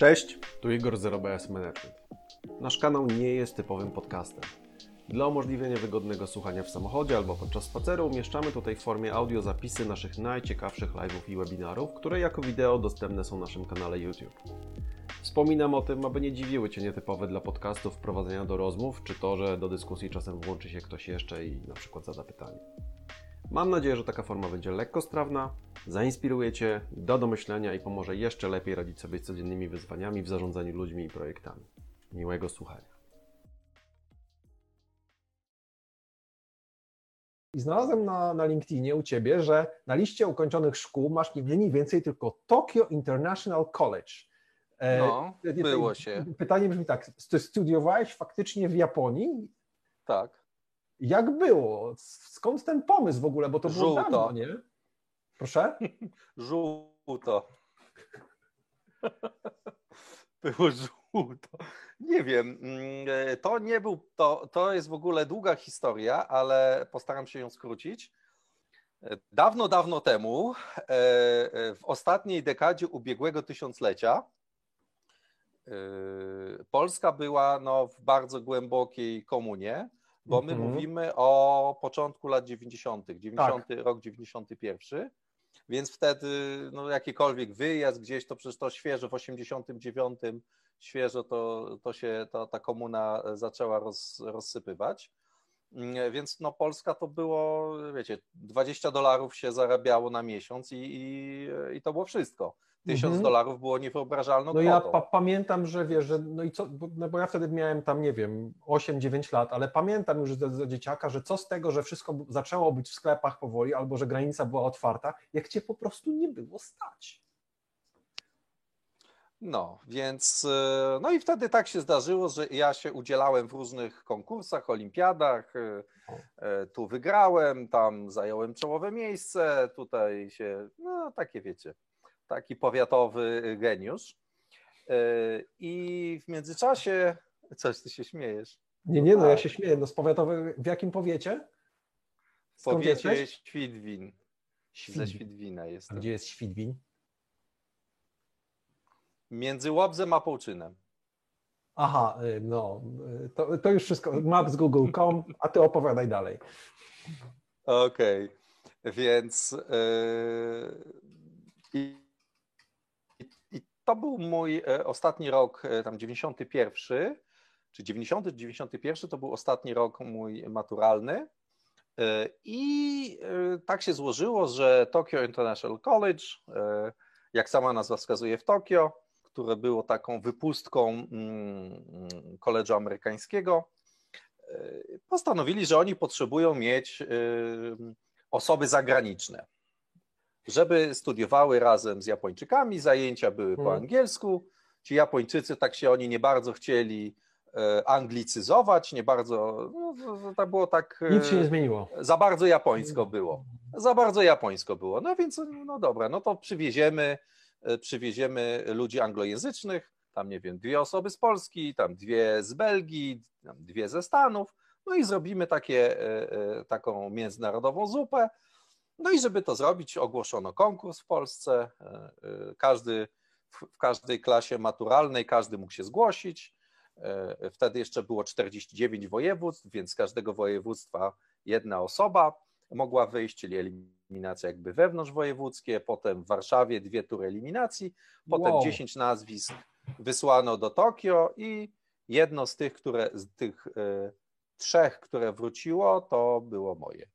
Cześć, tu Igor z RBS Management. Nasz kanał nie jest typowym podcastem. Dla umożliwienia wygodnego słuchania w samochodzie albo podczas spaceru umieszczamy tutaj w formie audio zapisy naszych najciekawszych live'ów i webinarów, które jako wideo dostępne są na naszym kanale YouTube. Wspominam o tym, aby nie dziwiły Cię nietypowe dla podcastów wprowadzenia do rozmów, czy to, że do dyskusji czasem włączy się ktoś jeszcze i na przykład zada pytanie. Mam nadzieję, że taka forma będzie lekko strawna, zainspiruje Cię, da do myślenia i pomoże jeszcze lepiej radzić sobie z codziennymi wyzwaniami w zarządzaniu ludźmi i projektami. Miłego słuchania. I znalazłem na, na LinkedInie u Ciebie, że na liście ukończonych szkół masz nie mniej więcej tylko Tokyo International College. E, no, było się. Pytanie brzmi tak, ty studiowałeś faktycznie w Japonii? Tak. Jak było? Skąd ten pomysł w ogóle? Bo to było Żółto. dawno, nie? Proszę? Żółto. Było żółto. Nie wiem. Mm, e, to nie był, to, to jest w ogóle długa historia, ale postaram się ją skrócić. E, dawno, dawno temu, e, w ostatniej dekadzie ubiegłego tysiąclecia, Polska była no, w bardzo głębokiej komunie bo my mhm. mówimy o początku lat 90., 90 tak. rok 91, więc wtedy no, jakikolwiek wyjazd gdzieś, to przecież to świeżo w 89 świeżo to, to się to, ta komuna zaczęła roz, rozsypywać. Mm, więc no Polska to było, wiecie, 20 dolarów się zarabiało na miesiąc i, i, i to było wszystko. Tysiąc mhm. dolarów było niewyobrażalną No ja pa pamiętam, że wiesz, że no i co, no bo ja wtedy miałem tam, nie wiem, 8-9 lat, ale pamiętam już za dzieciaka, że co z tego, że wszystko zaczęło być w sklepach powoli, albo że granica była otwarta, jak cię po prostu nie było stać. No, więc e, no i wtedy tak się zdarzyło, że ja się udzielałem w różnych konkursach, olimpiadach. E, e, tu wygrałem, tam zająłem czołowe miejsce, tutaj się, no takie wiecie, taki powiatowy geniusz. I w międzyczasie, coś ty się śmiejesz? Nie, nie, no ja się śmieję. No z powiatowy, w jakim powiecie? W powiecie Świdwin. Świdwin. Ze Świdwina jest. Gdzie jest Świdwin? Między Łobzem a Połczynem. Aha, y, no, y, to, to już wszystko. Map z Google.com, a ty opowiadaj dalej. Okej, okay. więc yy, to był mój e, ostatni rok, e, tam 91, czy 90, 91 to był ostatni rok mój maturalny. E, I tak się złożyło, że Tokyo International College, jak sama nazwa wskazuje w Tokio, które było taką wypustką koledżu mm, amerykańskiego, e, postanowili, że oni potrzebują mieć osoby zagraniczne, żeby studiowały razem z Japończykami, zajęcia były po hmm. angielsku. Ci Japończycy tak się oni nie bardzo chcieli e, anglicyzować, nie bardzo, no, to było tak... Nic się nie zmieniło. Za bardzo japońsko było. Za bardzo japońsko było. No więc, no dobra, no to przywieziemy E, przywieziemy ludzi anglojęzycznych, tam nie wiem, dwie osoby z Polski, tam dwie z Belgii, tam dwie ze Stanów, no i zrobimy takie, e, e, taką międzynarodową zupę. No i żeby to zrobić, ogłoszono konkurs w Polsce. Każdy, w każdej klasie maturalnej każdy mógł się zgłosić. Wtedy jeszcze było 49 województw, więc z każdego województwa jedna osoba mogła wyjść, czyli eliminacja jakby wewnątrzwojewódzkie, potem w Warszawie dwie tury eliminacji, potem wow. 10 nazwisk wysłano do Tokio i jedno z tych, które, z tych y, trzech, które wróciło, to było moje.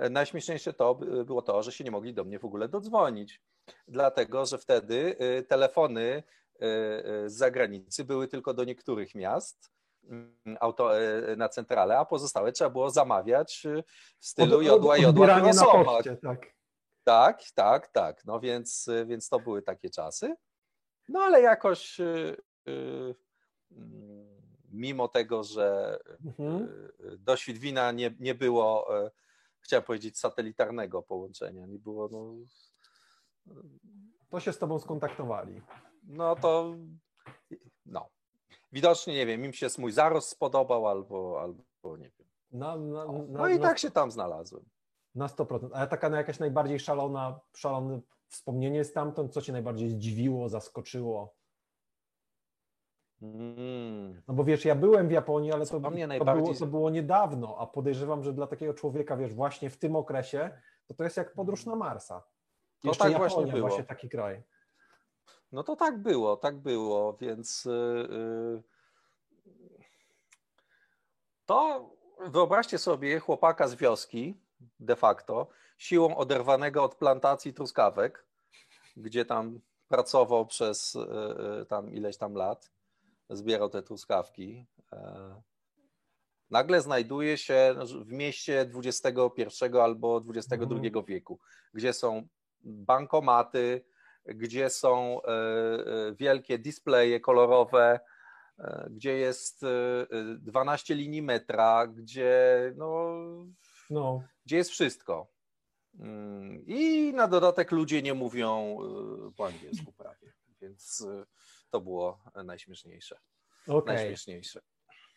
E, najśmieszniejsze to było to, że się nie mogli do mnie w ogóle dodzwonić, dlatego że wtedy y, telefony z zagranicy były tylko do niektórych miast, Mm, auto e, na centralę, a pozostałe trzeba było zamawiać e, w stylu od, jodła, jodła, na poczcie, tak. tak, tak, tak. No więc, e, więc to były takie czasy. No ale jakoś mm, mimo tego, że mhm. do Świdwina nie, nie było, chciałem powiedzieć, satelitarnego połączenia, nie było, no... To się z tobą skontaktowali. No to, no, widocznie, nie wiem, im się mój zarost spodobał albo, albo nie wiem. Na, na, na, no i tak się tam znalazłem. Na 100%. A taka jakaś najbardziej szalona, szalone wspomnienie stamtąd, co cię najbardziej zdziwiło, zaskoczyło? Mm. No bo wiesz, ja byłem w Japonii, ale to, to, najbardziej... było, to było niedawno, a podejrzewam, że dla takiego człowieka, wiesz, właśnie w tym okresie, to to jest jak podróż na Marsa. To Jeszcze tak Japonia, właśnie było. właśnie taki kraj. No to tak było, tak było, więc yy, to wyobraźcie sobie chłopaka z wioski, de facto, siłą oderwanego od plantacji truskawek, gdzie tam pracował przez yy, tam ileś tam lat, zbierał te truskawki. Yy. Nagle znajduje się w mieście XXI albo XXI mhm. wieku, gdzie są bankomaty, gdzie są e, e, wielkie displaye kolorowe, e, gdzie jest 12 linii metra, gdzie, no, no. gdzie jest wszystko. Mm, I na dodatek ludzie nie mówią po angielsku prawie, więc to było najśmieszniejsze. Okay. Najśmieszniejsze.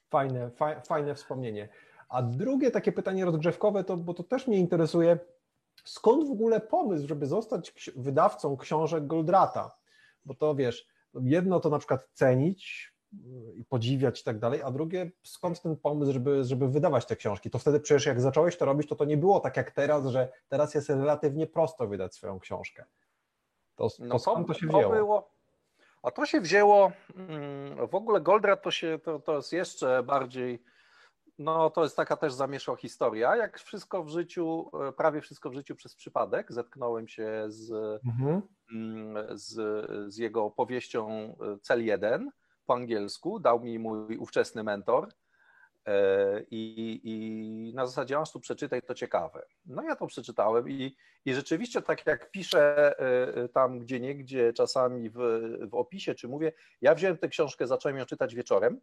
Fajne, fa fajne wspomnienie. A drugie takie pytanie rozgrzewkowe, to, bo to też mnie interesuje, skąd w ogóle pomysł, żeby zostać wydawcą książek Goldrata? Bo to wiesz, jedno to na przykład cenić y, i podziwiać i tak dalej, a drugie skąd ten pomysł, żeby, żeby wydawać te książki? To wtedy przecież jak zacząłeś to robić, to to nie było tak jak teraz, że teraz jest relatywnie prosto wydać swoją książkę. To, to no skąd to się wzięło? To było, a to się wzięło, mm, w ogóle Goldrat to, się, to, to jest jeszcze bardziej no to jest taka też zamieszła historia. Jak wszystko w życiu, e, prawie wszystko w życiu przez przypadek, zetknąłem się z, mhm. Mm, z, z jego powieścią e, Cel 1 po angielsku. Dał mi mój ówczesny mentor. E, I, I, na zasadzie, aż tu przeczytaj, to ciekawe. No ja to przeczytałem i, i rzeczywiście tak jak piszę tam gdzie niegdzie czasami w, w opisie, czy mówię, ja wziąłem tę książkę, zacząłem ją czytać wieczorem,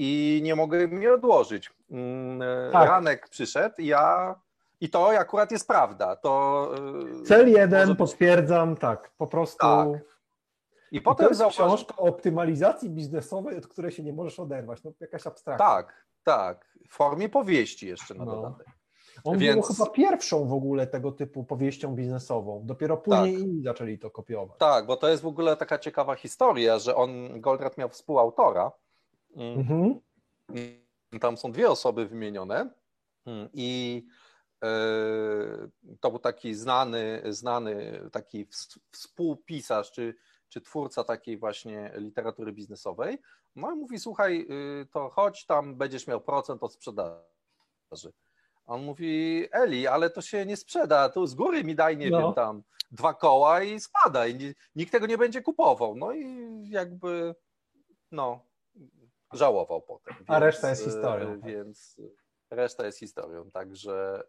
i nie mogę mi odłożyć. Mm, tak. Ranek przyszedł i ja. I to akurat jest prawda. To, Cel jeden, być... potwierdzam, tak, po prostu. Tak. I, I potem to jest książka o optymalizacji biznesowej, od której się nie możesz oderwać. No, jakaś abstrakcja. Tak, tak. W formie powieści jeszcze na no. dodatek. On Więc... był chyba pierwszą w ogóle tego typu powieścią biznesową. Dopiero później tak. inni zaczęli to kopiować. Tak, bo to jest w ogóle taka ciekawa historia, że on, Goldratt miał współautora, Mhm. Tam są dwie osoby wymienione mm, i e, to był taki znany, znany taki współpisarz, czy, czy twórca takiej właśnie literatury biznesowej. No i mówi, słuchaj, y, to chodź tam, będziesz miał procent od sprzedaży. On mówi, Eli, ale to się nie sprzeda, tu z góry mi daj, nie no. wiem, tam dwa koła i spadaj, nikt tego nie będzie kupował. No i jakby, no, żałował potem. Więc, A reszta jest historią. E, więc reszta jest historią. Także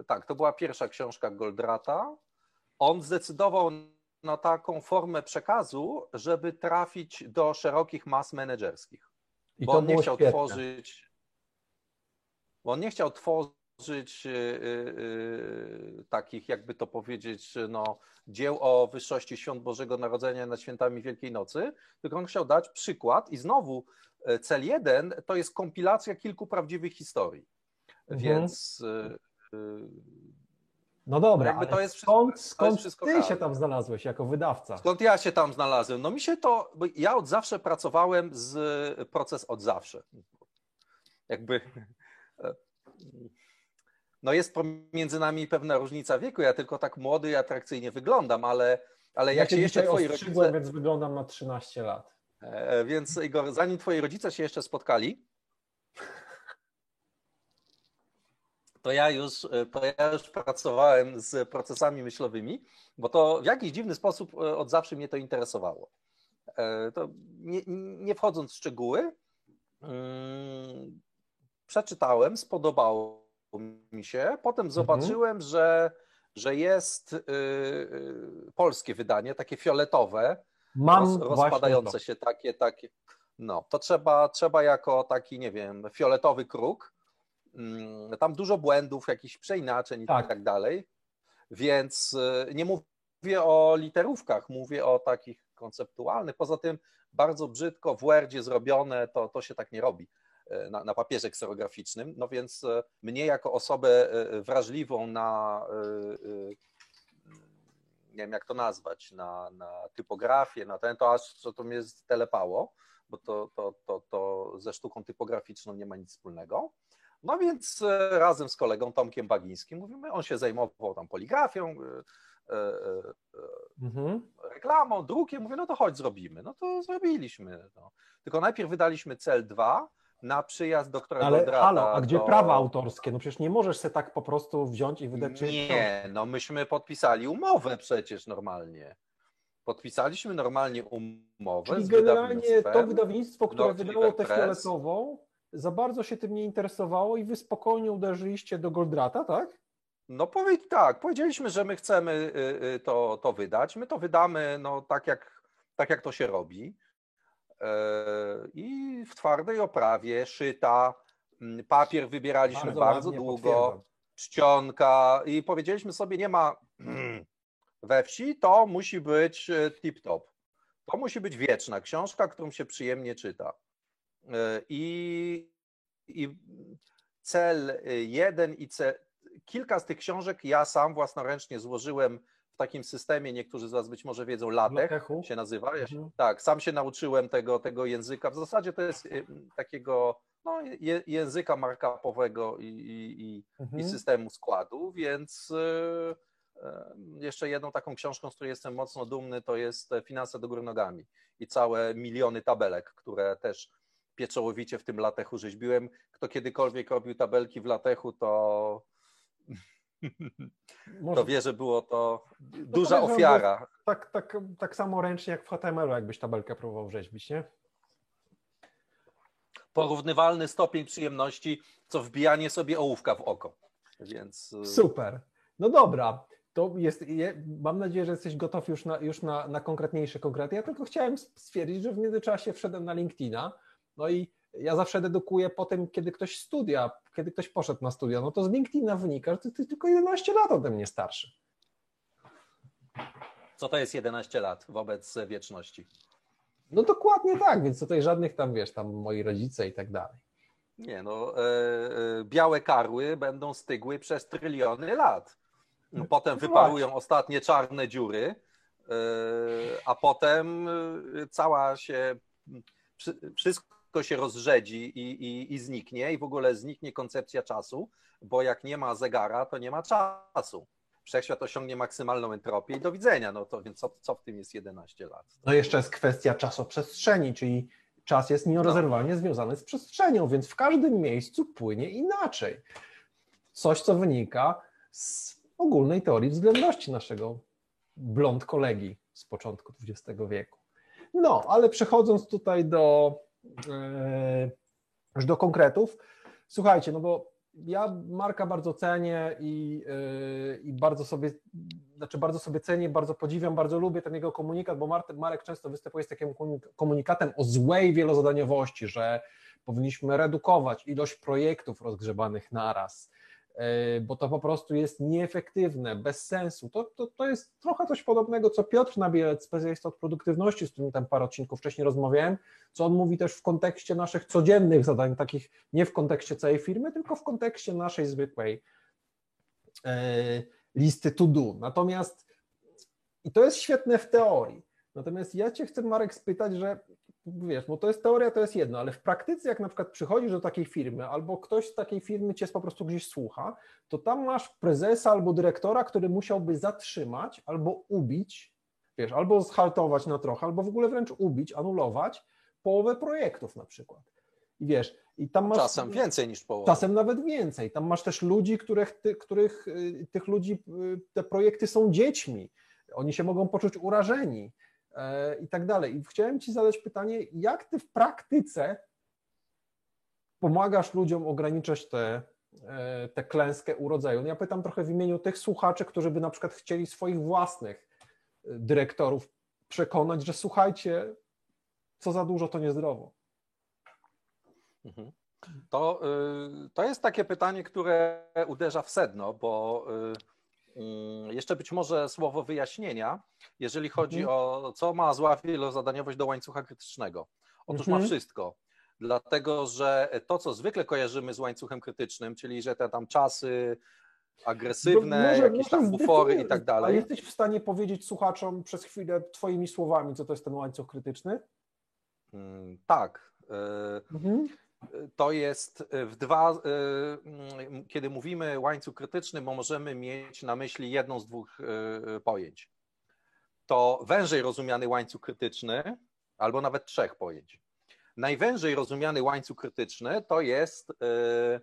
e, tak, to była pierwsza książka Goldrata. On zdecydował na taką formę przekazu, żeby trafić do szerokich mas menedżerskich. I bo on nie chciał świetne. tworzyć. Bo on nie chciał tworzyć yy, takich, jakby to powiedzieć, no, dzieł o wyższości świąt Bożego Narodzenia nad świętami Wielkiej Nocy, tylko on chciał dać przykład i znowu E, cel 1 to jest kompilacja kilku prawdziwych historii. Mhm. Więc. E, no dobra, jakby to jest skąd, wszystko, skąd jest wszystko ty się tam znalazłeś jako wydawca? Skąd ja się tam znalazłem? No mi się to, bo ja od zawsze pracowałem z proces od zawsze. Jakby no jest pomiędzy nami pewna różnica wieku, ja tylko tak młody i atrakcyjnie wyglądam, ale, ale ja jak się jeszcze twoi rodzice... więc wyglądam na 13 lat. E, więc Igor, zanim twoi rodzice się jeszcze spotkali, to ja już, to ja już pracowałem z procesami myślowymi, bo to w jakiś dziwny sposób e, od zawsze mnie to interesowało. E, to nie, nie wchodząc w szczegóły, mm, przeczytałem, spodobało mi się. Potem mhm. zobaczyłem, mhm. że, że jest polskie wydanie, takie fioletowe, Mam roz, rozpadające się takie, takie. No, to trzeba, trzeba jako taki, nie wiem, fioletowy kruk. Mm, tam dużo błędów, jakichś przeinaczeń tak. i tak dalej. Więc y, nie mówię o literówkach, mówię o takich konceptualnych. Poza tym bardzo brzydko w Wordzie zrobione, to, to się tak nie robi y, na, na papierze kserograficznym. No więc y, mnie jako osobę wrażliwą na nie wiem jak to nazwać, na, na typografię, na ten, to aż co to mnie telepało, bo to, to, to, to ze sztuką typograficzną nie ma nic wspólnego. No więc e, razem z kolegą Tomkiem Bagińskim mówimy, on się zajmował tam poligrafią, e, e, mhm. reklamą, drukiem, mówię, no to chodź zrobimy. No to zrobiliśmy. No. Tylko najpierw wydaliśmy cel 2 na przyjazd doktora Ale Godrata halo, a gdzie do... prawa autorskie? No przecież nie możesz się tak po prostu wziąć i wydać Nie, no myśmy podpisali umowę przecież normalnie. Podpisaliśmy normalnie umowę Czyli generalnie to wydawnictwo, które Dr. wydało tę fioletową, za bardzo się tym nie interesowało i wy spokojnie uderzyliście do Goldrata, tak? No powiedz tak, powiedzieliśmy, że my chcemy y, y, to, to wydać. My to wydamy no, tak, jak, tak, jak to się robi. E, I w twardej oprawie, szyta, mm, papier wybieraliśmy bardzo, bardzo długo, potwierdzam. czcionka i powiedzieliśmy sobie, nie ma we wsi, to musi być e, tip-top. To musi być wieczna książka, którą się przyjemnie czyta. E, I, i cel jeden i cel, kilka z tych książek ja sam własnoręcznie złożyłem w takim systemie, niektórzy z Was być może wiedzą, LaTeX się nazywa. Ja się, Mhm. Tak, sam się nauczyłem tego, tego języka. W zasadzie to jest y, takiego no, je, języka markupowego i, i, i, Mhm. i systemu składu, więc y, y, jeszcze jedną taką książką, z której jestem mocno dumny, to jest Finanse do góry nogami i całe miliony tabelek, które też pieczołowicie w tym latechu rzeźbiłem. Kto kiedykolwiek robił tabelki w latechu, to, to wie, że było to duża podejrzewam, ofiara. tak, tak, tak samo ręcznie jak w HTML-u, jakbyś tabelkę próbował rzeźbić, nie? Porównywalny stopień przyjemności, co wbijanie sobie ołówka w oko. Więc y, Super. No dobra, to jest, je, mam nadzieję, że jesteś gotów już na, już na, na konkretniejsze konkrety. Ja tylko chciałem stwierdzić, że w międzyczasie wszedłem na LinkedIna, no i ja zawsze dedukuję po tym, kiedy ktoś studia, kiedy ktoś poszedł na studia, no to z LinkedIna wynika, że ty, ty tylko 11 lat ode mnie starszy. co to jest 11 lat wobec wieczności? No dokładnie tak, więc tutaj żadnych tam, wiesz, tam moi rodzice i tak dalej. Nie no, e, e, białe karły będą stygły przez tryliony lat. No, Potem No wyparują ostatnie czarne dziury, e, a potem e, cała się, wszy- wszystko się rozrzedzi i, i, i zniknie i w ogóle zniknie koncepcja czasu, bo jak nie ma zegara, to nie ma czasu. Wszechświat osiągnie maksymalną entropię i do widzenia. No to więc co, co w tym jest 11 lat? No jeszcze jest kwestia czasoprzestrzeni, czyli czas jest nierozerwalnie związany z przestrzenią, więc w każdym miejscu płynie inaczej. Coś, co wynika z ogólnej teorii względności naszego blond kolegi z początku XX wieku. No, ale przechodząc tutaj do, już do konkretów, słuchajcie, no bo ja Marka bardzo cenię i, e, i bardzo sobie, znaczy bardzo sobie cenię, bardzo podziwiam, bardzo lubię ten jego komunikat, bo Marek, Marek często występuje z takim komunik- komunikatem o złej wielozadaniowości, że powinniśmy redukować ilość projektów rozgrzebanych naraz, e, bo to po prostu jest nieefektywne, bez sensu. To, to, to jest trochę coś podobnego, co Piotr Nabielec, specjalista od produktywności, z którym tam parę odcinków wcześniej rozmawiałem, co on mówi też w kontekście naszych codziennych zadań, takich nie w kontekście całej firmy, tylko w kontekście naszej zwykłej e, listy to do. Natomiast i to jest świetne w teorii. Natomiast ja Cię chcę, Marek, spytać, że wiesz, bo to jest teoria, to jest jedno, ale w praktyce, jak na przykład przychodzisz do takiej firmy, albo ktoś z takiej firmy Cię po prostu gdzieś słucha, to tam masz prezesa albo dyrektora, który musiałby zatrzymać albo ubić, wiesz, albo zhaltować na trochę, albo w ogóle wręcz ubić, anulować połowę projektów na przykład. I wiesz, i tam masz. Czasem więcej niż połowa. Czasem nawet więcej. Tam masz też ludzi, których, ty, których y, tych ludzi, y, te projekty są dziećmi. Oni się mogą poczuć urażeni i tak dalej. I chciałem Ci zadać pytanie, jak Ty w praktyce pomagasz ludziom ograniczać tę te, te klęskę urodzaju? No ja pytam trochę w imieniu tych słuchaczy, którzy by na przykład chcieli swoich własnych y, dyrektorów przekonać, że słuchajcie, co za dużo to niezdrowo. Mhm. To, y, to jest takie pytanie, które uderza w sedno, bo y, jeszcze być może słowo wyjaśnienia, jeżeli chodzi Mhm. o co ma zła wielozadaniowość do łańcucha krytycznego. Otóż Mhm. ma wszystko. Dlatego, że to, co zwykle kojarzymy z łańcuchem krytycznym, czyli że te tam czasy, agresywne, No może- jakieś tam może bufory i tak dalej. jesteś w stanie powiedzieć słuchaczom przez chwilę twoimi słowami, co to jest ten łańcuch krytyczny? Mm, Tak. e, Mhm. To jest w dwa, e, kiedy mówimy łańcuch krytyczny, bo możemy mieć na myśli jedną z dwóch e, pojęć. To wężej rozumiany łańcuch krytyczny, albo nawet trzech pojęć. Najwężej rozumiany łańcuch krytyczny to jest e,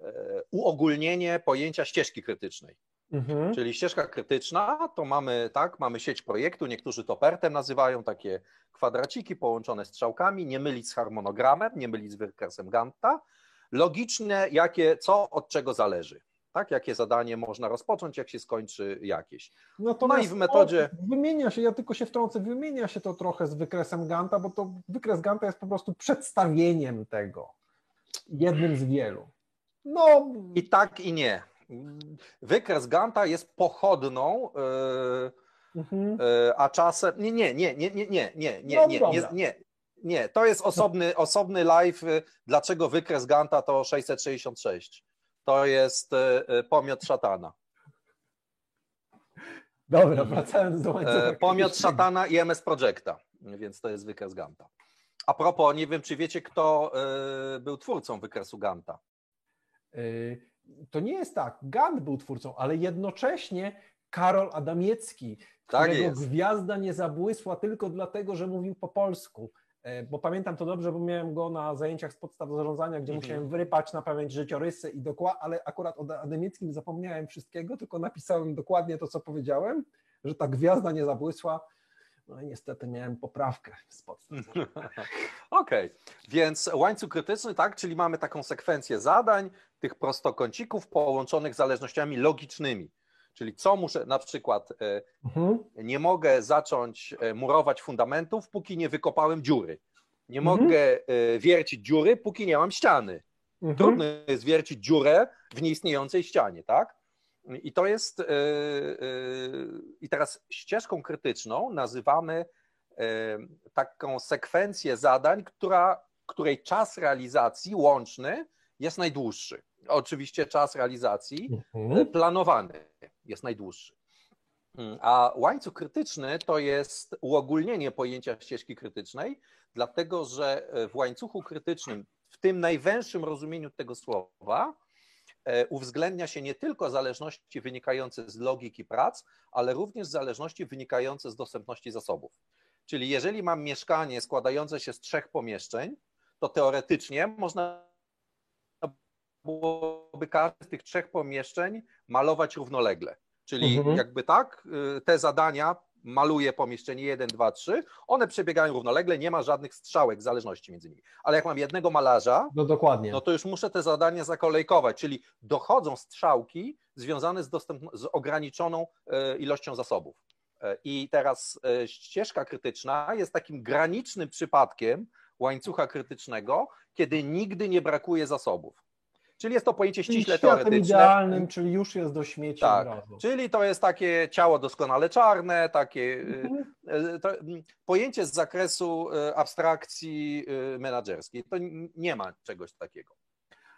e, uogólnienie pojęcia ścieżki krytycznej. Mhm. Czyli ścieżka krytyczna to mamy, tak, mamy sieć projektu, niektórzy to PERTem nazywają, takie kwadraciki połączone strzałkami, nie mylić z harmonogramem, nie mylić z wykresem Ganta. Logiczne, jakie, co od czego zależy. Tak, jakie zadanie można rozpocząć, jak się skończy jakieś. Natomiast No i w metodzie- to wymienia się, ja tylko się wtrącę, wymienia się to trochę z wykresem Ganta, bo to wykres Ganta jest po prostu przedstawieniem tego. Jednym z wielu. No, I tak i nie. Wykres Ganta jest pochodną, yy, mhm. yy, a czasem. Nie, nie, nie, nie, nie, nie, nie, nie, No nie, nie, nie. Nie, to jest osobny, osobny live. yy, Dlaczego wykres Ganta to 666? To jest yy, yy, pomiot szatana. dobra, wracając do łańcucha. E, Pomiot szatana i MS Projecta, więc to jest wykres Ganta. A propos, nie wiem, czy wiecie, kto yy, był twórcą wykresu Ganta. Y, To nie jest tak. Gant był twórcą, ale jednocześnie Karol Adamiecki, Tak którego jest. gwiazda nie zabłysła tylko dlatego, że mówił po polsku. E, Bo pamiętam to dobrze, bo miałem go na zajęciach z podstaw zarządzania, gdzie Mhm. musiałem wyrypać na pamięć życiorysy i dokładnie, ale akurat o Adamieckim zapomniałem wszystkiego, tylko napisałem dokładnie to, co powiedziałem, że ta gwiazda nie zabłysła. No i niestety miałem poprawkę z podstaw. Okej, więc łańcuch krytyczny, tak, czyli mamy taką sekwencję zadań, tych prostokącików połączonych zależnościami logicznymi. Czyli co muszę, na przykład e, Mhm. nie mogę zacząć e, murować fundamentów, póki nie wykopałem dziury. Nie Mhm. mogę e, wiercić dziury, póki nie mam ściany. Mhm. Trudno jest wiercić dziurę w nieistniejącej ścianie, tak? I to jest. e, e, I teraz ścieżką krytyczną nazywamy e, taką sekwencję zadań, która, której czas realizacji łączny jest najdłuższy. Oczywiście czas realizacji Mhm. planowany jest najdłuższy. Mm, A łańcuch krytyczny to jest uogólnienie pojęcia ścieżki krytycznej, dlatego że w łańcuchu krytycznym, w tym najwęższym rozumieniu tego słowa, uwzględnia się nie tylko zależności wynikające z logiki prac, ale również zależności wynikające z dostępności zasobów. Czyli jeżeli mam mieszkanie składające się z trzech pomieszczeń, to teoretycznie można byłoby każde z tych trzech pomieszczeń malować równolegle. Czyli Mhm. jakby tak, y, te zadania maluję pomieszczenie 1, 2, 3, one przebiegają równolegle, nie ma żadnych strzałek zależności między nimi. Ale jak mam jednego malarza, No dokładnie. no to już muszę te zadania zakolejkować, czyli dochodzą strzałki związane z, dostępno- z ograniczoną e, ilością zasobów. E, I teraz e, ścieżka krytyczna jest takim granicznym przypadkiem łańcucha krytycznego, kiedy nigdy nie brakuje zasobów. Czyli jest to pojęcie Czyli ściśle teoretyczne. idealnym, czyli już jest do śmieci Tak, razu. Czyli to jest takie ciało doskonale czarne, takie y, Mhm. y, to, mm, pojęcie z zakresu y, abstrakcji y, menedżerskiej. To nie ma czegoś takiego.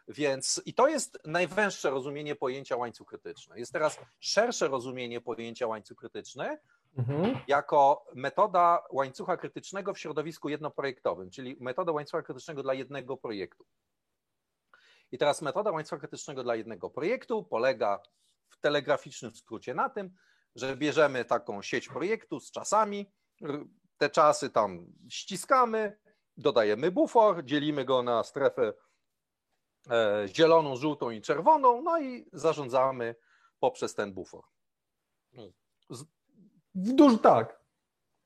Więc i to jest najwęższe rozumienie pojęcia łańcuch krytyczny. Jest teraz szersze rozumienie pojęcia łańcuch krytyczny Mhm. jako metoda łańcucha krytycznego w środowisku jednoprojektowym, czyli metoda łańcucha krytycznego dla jednego projektu. I teraz metoda łańcucha krytycznego dla jednego projektu polega w telegraficznym skrócie na tym, że bierzemy taką sieć projektu z czasami, te czasy tam ściskamy, dodajemy bufor, dzielimy go na strefę e, zieloną, żółtą i czerwoną, no i zarządzamy poprzez ten bufor. W duży tak.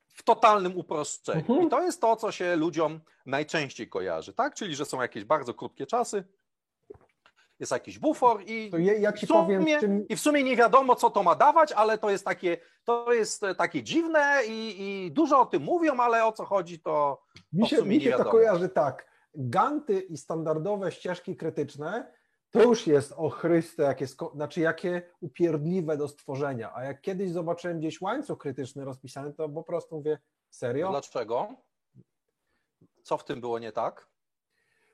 w totalnym uproszczeniu. Mhm. I to jest to, co się ludziom najczęściej kojarzy, tak? Czyli, że są jakieś bardzo krótkie czasy, jest jakiś bufor i ja w sumie, powiem, czym, i w sumie nie wiadomo, co to ma dawać, ale to jest takie, to jest takie dziwne i, i dużo o tym mówią, ale o co chodzi, to mi to w się, sumie mi się to kojarzy tak. Ganty i standardowe ścieżki krytyczne to już jest ochryste, jakie, sko- znaczy jakie upierdliwe do stworzenia. A jak kiedyś zobaczyłem gdzieś łańcuch krytyczny rozpisany, to po prostu mówię, serio? dlaczego? Co w tym było nie tak?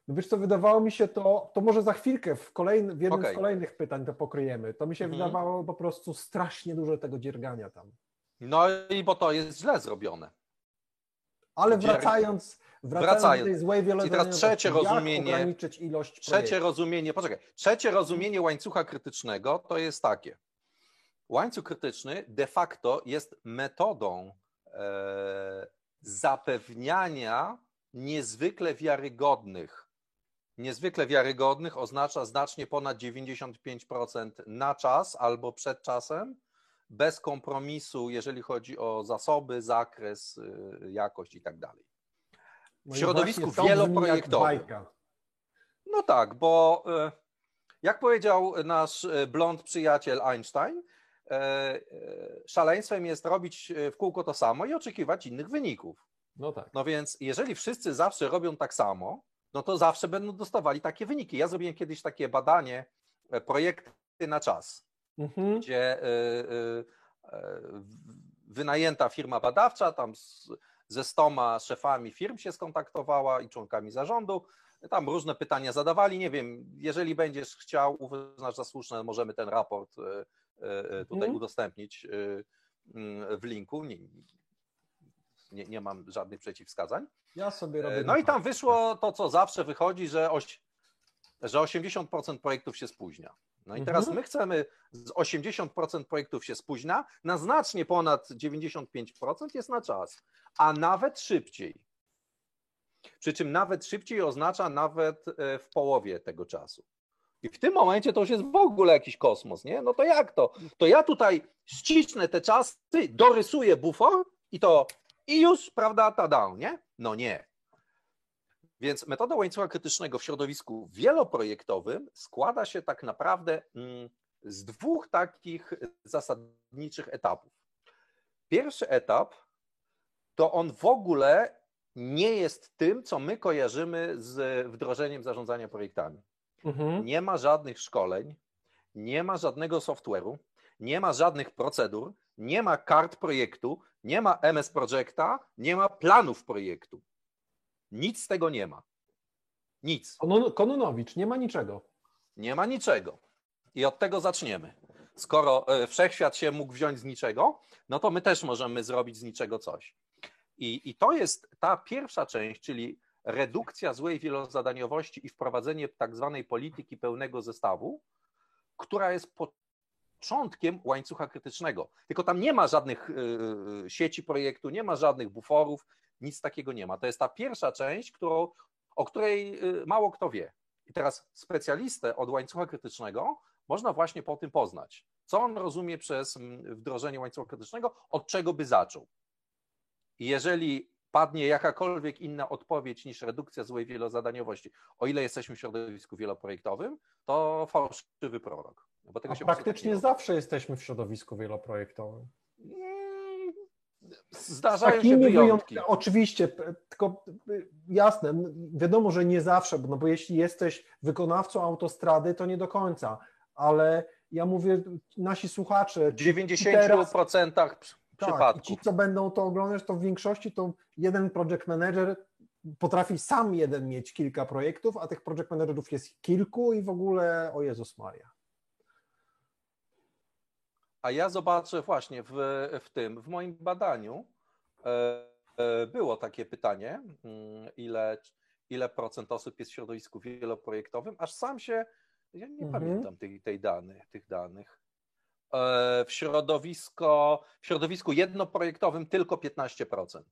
No wiesz co, wydawało mi się to, to może za chwilkę w, kolejny, w jednym Okej. z kolejnych pytań to pokryjemy. To mi się Mhm. wydawało po prostu strasznie dużo tego dziergania tam. No i bo to jest źle zrobione. Ale wracając, wracając, Wracając. do tej złej I teraz trzecie rozumienie- ograniczyć ilość Trzecie rozumienie, poczekaj, trzecie rozumienie łańcucha krytycznego to jest takie. Łańcuch krytyczny de facto jest metodą e, zapewniania niezwykle wiarygodnych. Niezwykle wiarygodnych oznacza znacznie ponad 95% na czas albo przed czasem, bez kompromisu, jeżeli chodzi o zasoby, zakres, y, jakość i tak dalej. No w środowisku wieloprojektowym. No tak, bo e, jak powiedział nasz e, blond przyjaciel Einstein, szaleństwem jest robić w kółko to samo i oczekiwać innych wyników. No tak. No więc jeżeli wszyscy zawsze robią tak samo, no to zawsze będą dostawali takie wyniki. Ja zrobiłem kiedyś takie badanie, e, projekty na czas, Mhm. gdzie e, e, wynajęta firma badawcza tam z, ze stoma szefami firm się skontaktowała i członkami zarządu. Tam różne pytania zadawali. Nie wiem, jeżeli będziesz chciał, uznasz za słuszne, możemy ten raport tutaj Mhm. udostępnić w linku. Nie, nie, mam żadnych przeciwwskazań. Ja sobie robię. No i tam wyszło to, co zawsze wychodzi, że, oś, że 80% projektów się spóźnia. No i teraz Mhm. my chcemy z 80% projektów się spóźnia, na znacznie ponad 95% jest na czas, a nawet szybciej. Przy czym nawet szybciej oznacza nawet e, w połowie tego czasu. I w tym momencie to już jest w ogóle jakiś kosmos, nie? No to jak to? To ja tutaj ścisnę te czasy, dorysuję bufor i to i już, prawda, tada, nie? No nie. Więc metoda łańcucha krytycznego w środowisku wieloprojektowym składa się tak naprawdę mm, z dwóch takich zasadniczych etapów. Pierwszy etap to on w ogóle nie jest tym, co my kojarzymy z wdrożeniem zarządzania projektami. Mhm. Nie ma żadnych szkoleń, nie ma żadnego software'u, nie ma żadnych procedur, nie ma kart projektu, nie ma MS Projecta, nie ma planów projektu. Nic z tego nie ma. Nic. Kononowicz, nie ma niczego. Nie ma niczego. I od tego zaczniemy. Skoro e, wszechświat się mógł wziąć z niczego, no to my też możemy zrobić z niczego coś. I, i to jest ta pierwsza część, czyli redukcja złej wielozadaniowości i wprowadzenie tak zwanej polityki pełnego zestawu, która jest początkiem łańcucha krytycznego. Tylko tam nie ma żadnych y, sieci projektu, nie ma żadnych buforów, nic takiego nie ma. To jest ta pierwsza część, którą, o której y, mało kto wie. I teraz specjalistę od łańcucha krytycznego można właśnie po tym poznać. Co on rozumie przez wdrożenie łańcucha krytycznego, od czego by zaczął. I jeżeli padnie jakakolwiek inna odpowiedź niż redukcja złej wielozadaniowości, o ile jesteśmy w środowisku wieloprojektowym, to fałszywy prorok. Bo tego A się praktycznie tak nie zawsze jesteśmy w środowisku wieloprojektowym. Mm, Zdarzają się wyjątki. Oczywiście, tylko jasne, wiadomo, że nie zawsze, bo- no bo jeśli jesteś wykonawcą autostrady, to nie do końca, ale ja mówię, nasi słuchacze, W ci- ci teraz- 90% tak, przypadków. ci, co będą to oglądać, to w większości to jeden project manager potrafi sam jeden mieć kilka projektów, a tych project managerów jest kilku i w ogóle, o Jezus Maria. A ja zobaczę właśnie w, w tym, w moim badaniu e, e, było takie pytanie, mm, ile, ile procent osób jest w środowisku wieloprojektowym, aż sam się, ja nie Mhm. pamiętam tej, tej dany, tych danych. E, W, środowisko, w środowisku jednoprojektowym tylko 15%.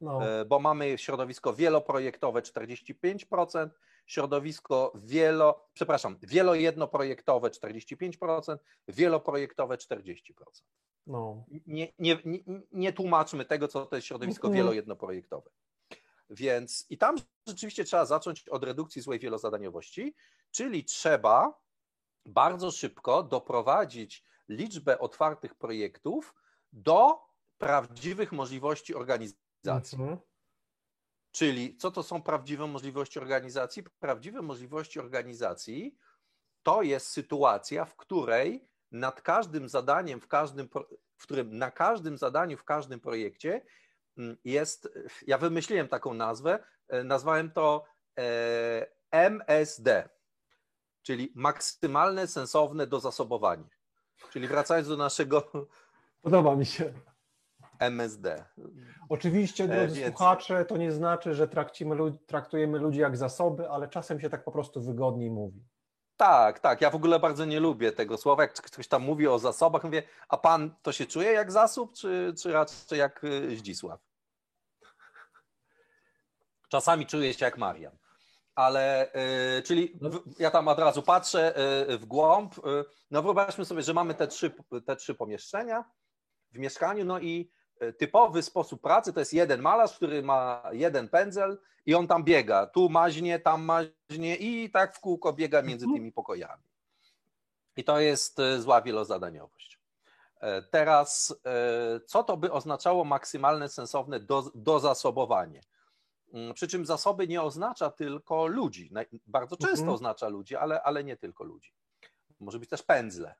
No, bo mamy środowisko wieloprojektowe 45%, środowisko wielo, przepraszam, wielojednoprojektowe 45%, wieloprojektowe 40%. no. Nie, nie, nie, nie tłumaczmy tego, co to jest środowisko Mhm. wielojednoprojektowe. Więc i tam rzeczywiście trzeba zacząć od redukcji złej wielozadaniowości, czyli trzeba bardzo szybko doprowadzić liczbę otwartych projektów do prawdziwych możliwości organizacji. Mhm. Czyli co to są prawdziwe możliwości organizacji? Prawdziwe możliwości organizacji to jest sytuacja, w której nad każdym zadaniem, w każdym, w którym na każdym zadaniu, w każdym projekcie mm, jest, ja wymyśliłem taką nazwę, e, nazwałem to e, MSD, czyli maksymalne sensowne dozasobowanie. Czyli wracając do naszego Podoba mi się. MSD. Oczywiście, drodzy więc- słuchacze, to nie znaczy, że traktujemy, lud- traktujemy ludzi jak zasoby, ale czasem się tak po prostu wygodniej mówi. Tak, tak. Ja w ogóle bardzo nie lubię tego słowa. Jak ktoś tam mówi o zasobach, mówię, a pan to się czuje jak zasób, czy, czy raczej jak y, Zdzisław? Czasami czuję się jak Marian. Ale, y, czyli w, ja tam od razu patrzę y, w głąb. Y, no wyobraźmy sobie, że mamy te trzy, te trzy pomieszczenia w mieszkaniu, no i typowy sposób pracy to jest jeden malarz, który ma jeden pędzel i on tam biega. Tu maźnie, tam maźnie i tak w kółko biega między Mhm. tymi pokojami. I to jest y, zła wielozadaniowość. E, Teraz, e, co to by oznaczało maksymalne, sensowne do, dozasobowanie? Mm, Przy czym zasoby nie oznacza tylko ludzi. Bardzo często Mhm. oznacza ludzi, ale, ale nie tylko ludzi. Może być też pędzle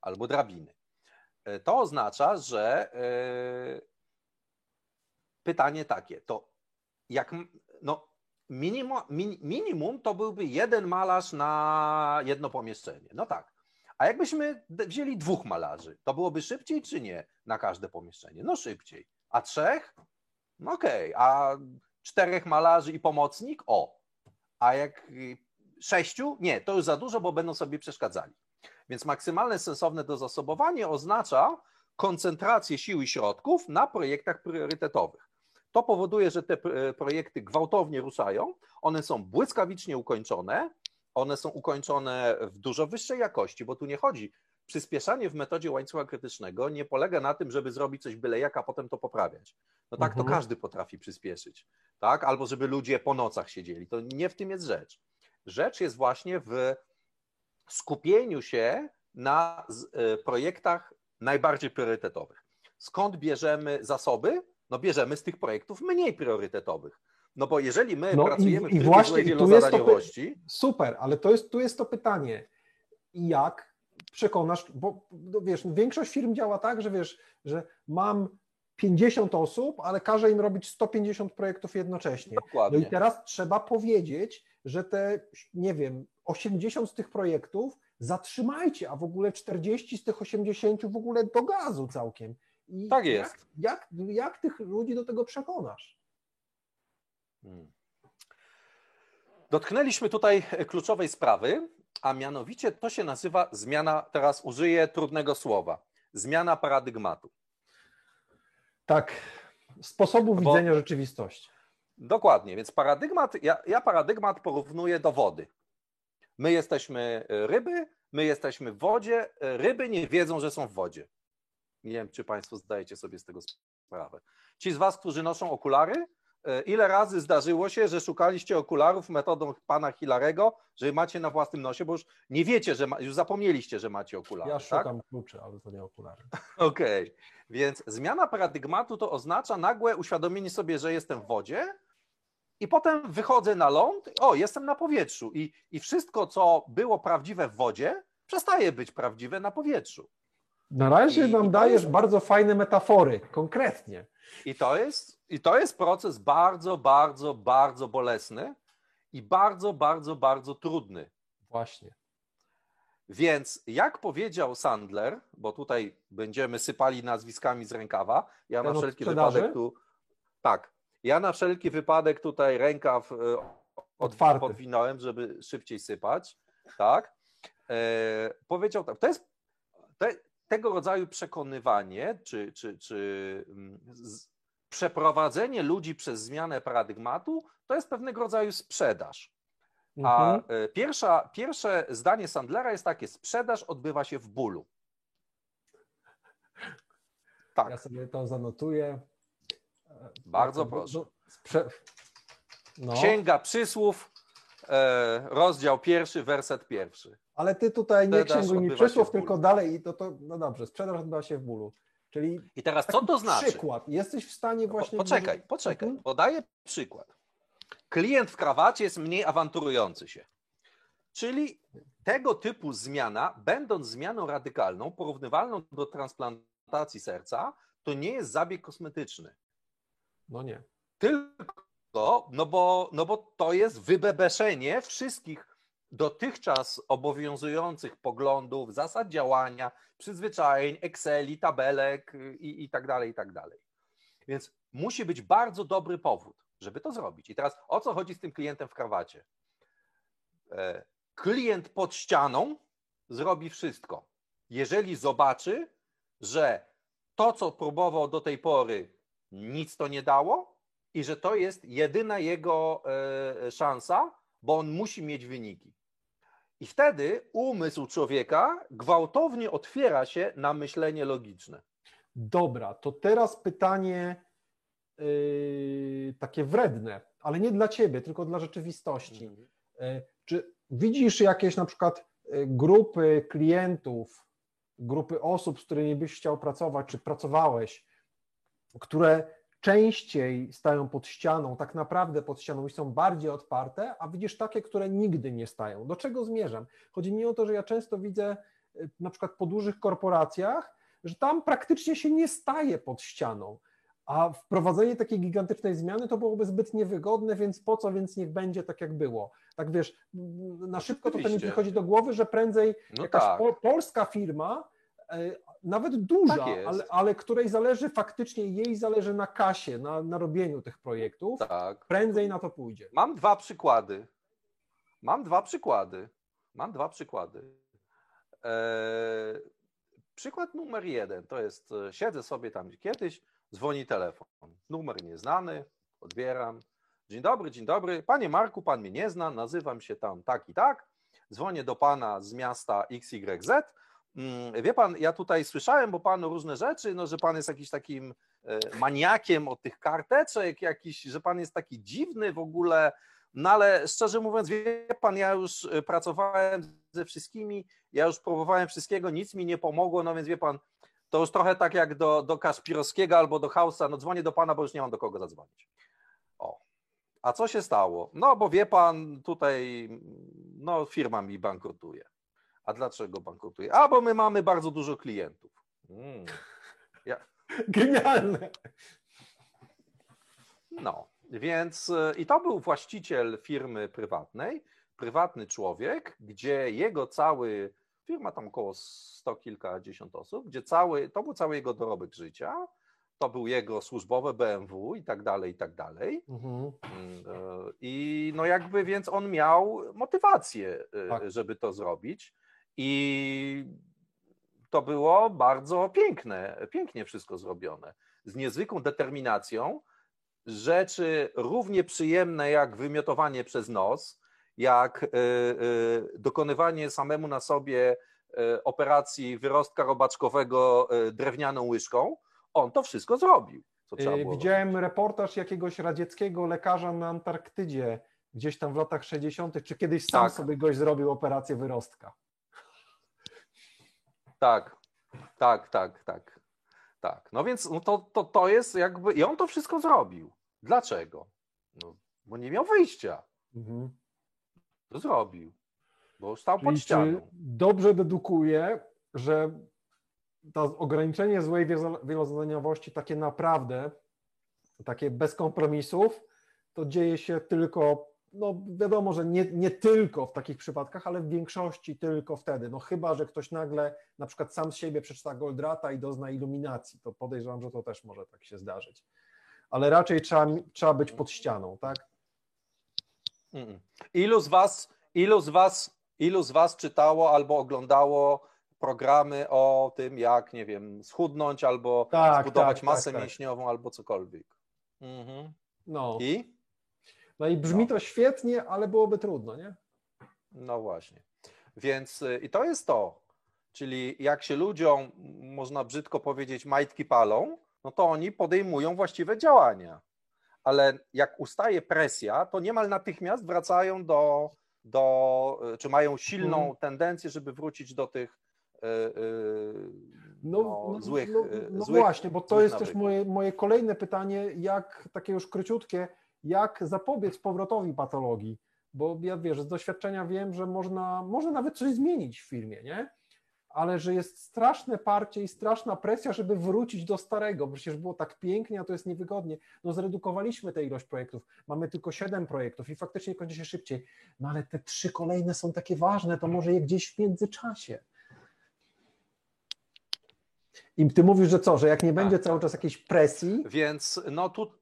albo drabiny. E, To oznacza, że e, pytanie takie, to jak no, minimum, min, minimum to byłby jeden malarz na jedno pomieszczenie. No tak. A jakbyśmy wzięli dwóch malarzy, to byłoby szybciej czy nie na każde pomieszczenie? No szybciej. A trzech? No okej. A czterech malarzy i pomocnik? O. A jak y, sześciu? Nie, to już za dużo, bo będą sobie przeszkadzali. Więc maksymalne sensowne dozasobowanie oznacza koncentrację sił i środków na projektach priorytetowych. To powoduje, że te e, projekty gwałtownie ruszają, one są błyskawicznie ukończone, one są ukończone w dużo wyższej jakości, bo tu nie chodzi. Przyspieszanie w metodzie łańcucha krytycznego nie polega na tym, żeby zrobić coś byle jak, a potem to poprawiać. No tak, to Mhm. każdy potrafi przyspieszyć, tak? Albo żeby ludzie po nocach siedzieli. To nie w tym jest rzecz. Rzecz jest właśnie w skupieniu się na e, projektach najbardziej priorytetowych. Skąd bierzemy zasoby? No bierzemy z tych projektów mniej priorytetowych. No bo jeżeli my No pracujemy i w właśnie złej i tu jest to wielozadaniowości, Super, ale to jest, tu jest to pytanie. Jak przekonasz, bo no wiesz, większość firm działa tak, że wiesz, że mam 50 osób, ale każę im robić 150 projektów jednocześnie. No dokładnie. i teraz trzeba powiedzieć, że te, nie wiem, 80 z tych projektów zatrzymajcie, a w ogóle 40 z tych 80 w ogóle do gazu całkiem. I Tak jest. Jak, jak, jak tych ludzi do tego przekonasz? Hmm. Dotknęliśmy tutaj kluczowej sprawy, a mianowicie to się nazywa zmiana, teraz użyję trudnego słowa, zmiana paradygmatu. Tak, sposobu Bo- widzenia rzeczywistości. Dokładnie, więc paradygmat, ja, ja paradygmat porównuję do wody. My jesteśmy e, ryby, my jesteśmy w wodzie, e, ryby nie wiedzą, że są w wodzie. Nie wiem, czy Państwo zdajecie sobie z tego sprawę. Ci z Was, którzy noszą okulary, e, ile razy zdarzyło się, że szukaliście okularów metodą pana Hilarego, że macie na własnym nosie, bo już nie wiecie, że ma, już zapomnieliście, że macie okulary. Ja tak? szukam kluczy, ale to nie okulary. Okej, więc zmiana paradygmatu to oznacza nagłe uświadomienie sobie, że jestem w wodzie i potem wychodzę na ląd, o, jestem na powietrzu i, i wszystko, co było prawdziwe w wodzie, przestaje być prawdziwe na powietrzu. Na razie I- nam i dajesz jest- bardzo fajne metafory, konkretnie. I to jest, i to jest proces bardzo, bardzo, bardzo bolesny i bardzo, bardzo, bardzo trudny. Właśnie. Więc jak powiedział Sandler, bo tutaj będziemy sypali nazwiskami z rękawa, ja na Ten wszelki wypadek tu. Tak. Ja na wszelki wypadek tutaj rękaw e, Otwarty. podwinąłem, żeby szybciej sypać. Tak. E, powiedział tak. To jest te, tego rodzaju przekonywanie, czy, czy, czy mm, z, przeprowadzenie ludzi przez zmianę paradygmatu, to jest pewnego rodzaju sprzedaż. A Mhm. e, pierwsza, pierwsze zdanie Sandlera jest takie: sprzedaż odbywa się w bólu. Tak, Ja sobie to zanotuję. Bardzo proszę. sprze- No, Księga Przysłów, e, rozdział pierwszy, werset pierwszy. ale ty tutaj nie Sprzedaż księguj mi przysłów, tylko dalej i to, to, no dobrze, sprzedaż odbywa się w bólu. Czyli I teraz co to znaczy? przykład, jesteś w stanie Po, właśnie... poczekaj, poczekaj. Mhm. Podaję przykład. Klient w krawacie jest mniej awanturujący się. Czyli tego typu zmiana, będąc zmianą radykalną, porównywalną do transplantacji serca, to nie jest zabieg kosmetyczny. No nie. Tylko, No bo, no bo to jest wybebeszenie wszystkich dotychczas obowiązujących poglądów, zasad działania, przyzwyczajeń, Exceli, tabelek i, i tak dalej, i tak dalej. Więc musi być bardzo dobry powód, żeby to zrobić. I teraz o co chodzi z tym klientem w krawacie? E, klient pod ścianą zrobi wszystko. Jeżeli zobaczy, że to, co próbował do tej pory, nic to nie dało i że to jest jedyna jego e, szansa, bo on musi mieć wyniki. I wtedy umysł człowieka gwałtownie otwiera się na myślenie logiczne. Dobra, to teraz pytanie yy, takie wredne, ale nie dla ciebie, tylko dla rzeczywistości. Mhm. Yy, czy widzisz jakieś na przykład grupy klientów, grupy osób, z którymi byś chciał pracować, czy pracowałeś, które częściej stają pod ścianą, tak naprawdę pod ścianą i są bardziej otwarte, a widzisz takie, które nigdy nie stają. Do czego zmierzam? Chodzi mi o to, że ja często widzę y, na przykład po dużych korporacjach, że tam praktycznie się nie staje pod ścianą. A wprowadzenie takiej gigantycznej zmiany to byłoby zbyt niewygodne, więc po co, więc niech będzie tak, jak było. Tak wiesz, na szybko to mi przychodzi do głowy, że prędzej no jakaś tak. po, polska firma E, nawet duża, tak ale, ale której zależy faktycznie, jej zależy na kasie, na, na robieniu tych projektów, tak. prędzej na to pójdzie. Mam dwa przykłady. Mam dwa przykłady. Mam dwa przykłady. Eee, przykład numer jeden to jest, e, siedzę sobie tam kiedyś, dzwoni telefon. Numer nieznany, odbieram. Dzień dobry, dzień dobry. Panie Marku, pan mnie nie zna, nazywam się tam tak i tak. Dzwonię do pana z miasta XYZ wie pan, ja tutaj słyszałem o panu różne rzeczy, no, że pan jest jakiś takim e, maniakiem od tych karteczek, jakiś, że pan jest taki dziwny w ogóle. No ale szczerze mówiąc, wie pan, ja już e, pracowałem ze wszystkimi, ja już próbowałem wszystkiego, nic mi nie pomogło, no więc wie pan, to już trochę tak jak do, do Kaszpirowskiego albo do Hausa, no dzwonię do pana, bo już nie mam do kogo zadzwonić. O. A co się stało? No bo wie pan, tutaj no firma mi bankrutuje. A dlaczego bankrutuje? A, bo my mamy bardzo dużo klientów. Mm. Ja... Genialne. No, więc e, i to był właściciel firmy prywatnej, prywatny człowiek, gdzie jego cały, firma tam około sto kilkadziesiąt osób, gdzie cały, to był cały jego dorobek życia, to był jego służbowe BMW i tak dalej, i tak dalej. Mhm. Mm, e, I no jakby więc on miał motywację, e, tak. żeby to zrobić. I to było bardzo piękne, pięknie wszystko zrobione. Z niezwykłą determinacją. Rzeczy równie przyjemne jak wymiotowanie przez nos, jak y, y, dokonywanie samemu na sobie y, operacji wyrostka robaczkowego drewnianą łyżką, on to wszystko zrobił. Widziałem robić. reportaż jakiegoś radzieckiego lekarza na Antarktydzie, gdzieś tam w latach 60., czy kiedyś sam tak. sobie goś zrobił operację wyrostka. Tak, tak, tak, tak. Tak. No więc no to, to, to jest jakby. I on to wszystko zrobił. Dlaczego? No, bo nie miał wyjścia. Mhm. To zrobił. Bo stał Czyli pod ścianą. Dobrze dedukuje, że to ograniczenie złej wielozadaniowości, takie naprawdę, takie bez kompromisów, to dzieje się tylko no wiadomo, że nie, nie tylko w takich przypadkach, ale w większości tylko wtedy. No chyba, że ktoś nagle na przykład sam z siebie przeczyta Goldrata i dozna iluminacji, to podejrzewam, że to też może tak się zdarzyć. Ale raczej trzeba, trzeba być pod ścianą, tak? Ilu z was, ilu z was, ilu z was czytało albo oglądało programy o tym, jak, nie wiem, schudnąć albo tak, zbudować tak, masę tak, tak. mięśniową albo cokolwiek. Mhm. No. I? No i brzmi no. to świetnie, ale byłoby trudno, nie? No właśnie. Więc y, i to jest to. Czyli jak się ludziom, można brzydko powiedzieć, majtki palą, no to oni podejmują właściwe działania. Ale jak ustaje presja, to niemal natychmiast wracają do, do czy mają silną hmm. tendencję, żeby wrócić do tych yy, no, no, no, złych. No, no złych, właśnie, bo to jest nawyków. też moje, moje kolejne pytanie, jak takie już króciutkie, jak zapobiec powrotowi patologii, bo ja wiesz, z doświadczenia wiem, że można, można nawet coś zmienić w firmie, nie? ale że jest straszne parcie i straszna presja, żeby wrócić do starego. Przecież było tak pięknie, a to jest niewygodnie. No zredukowaliśmy tę ilość projektów. Mamy tylko siedem projektów i faktycznie kończy się szybciej. No ale te trzy kolejne są takie ważne, to może je gdzieś w międzyczasie. I ty mówisz, że co, że jak nie będzie Tak. cały czas jakiejś presji, Więc no tu.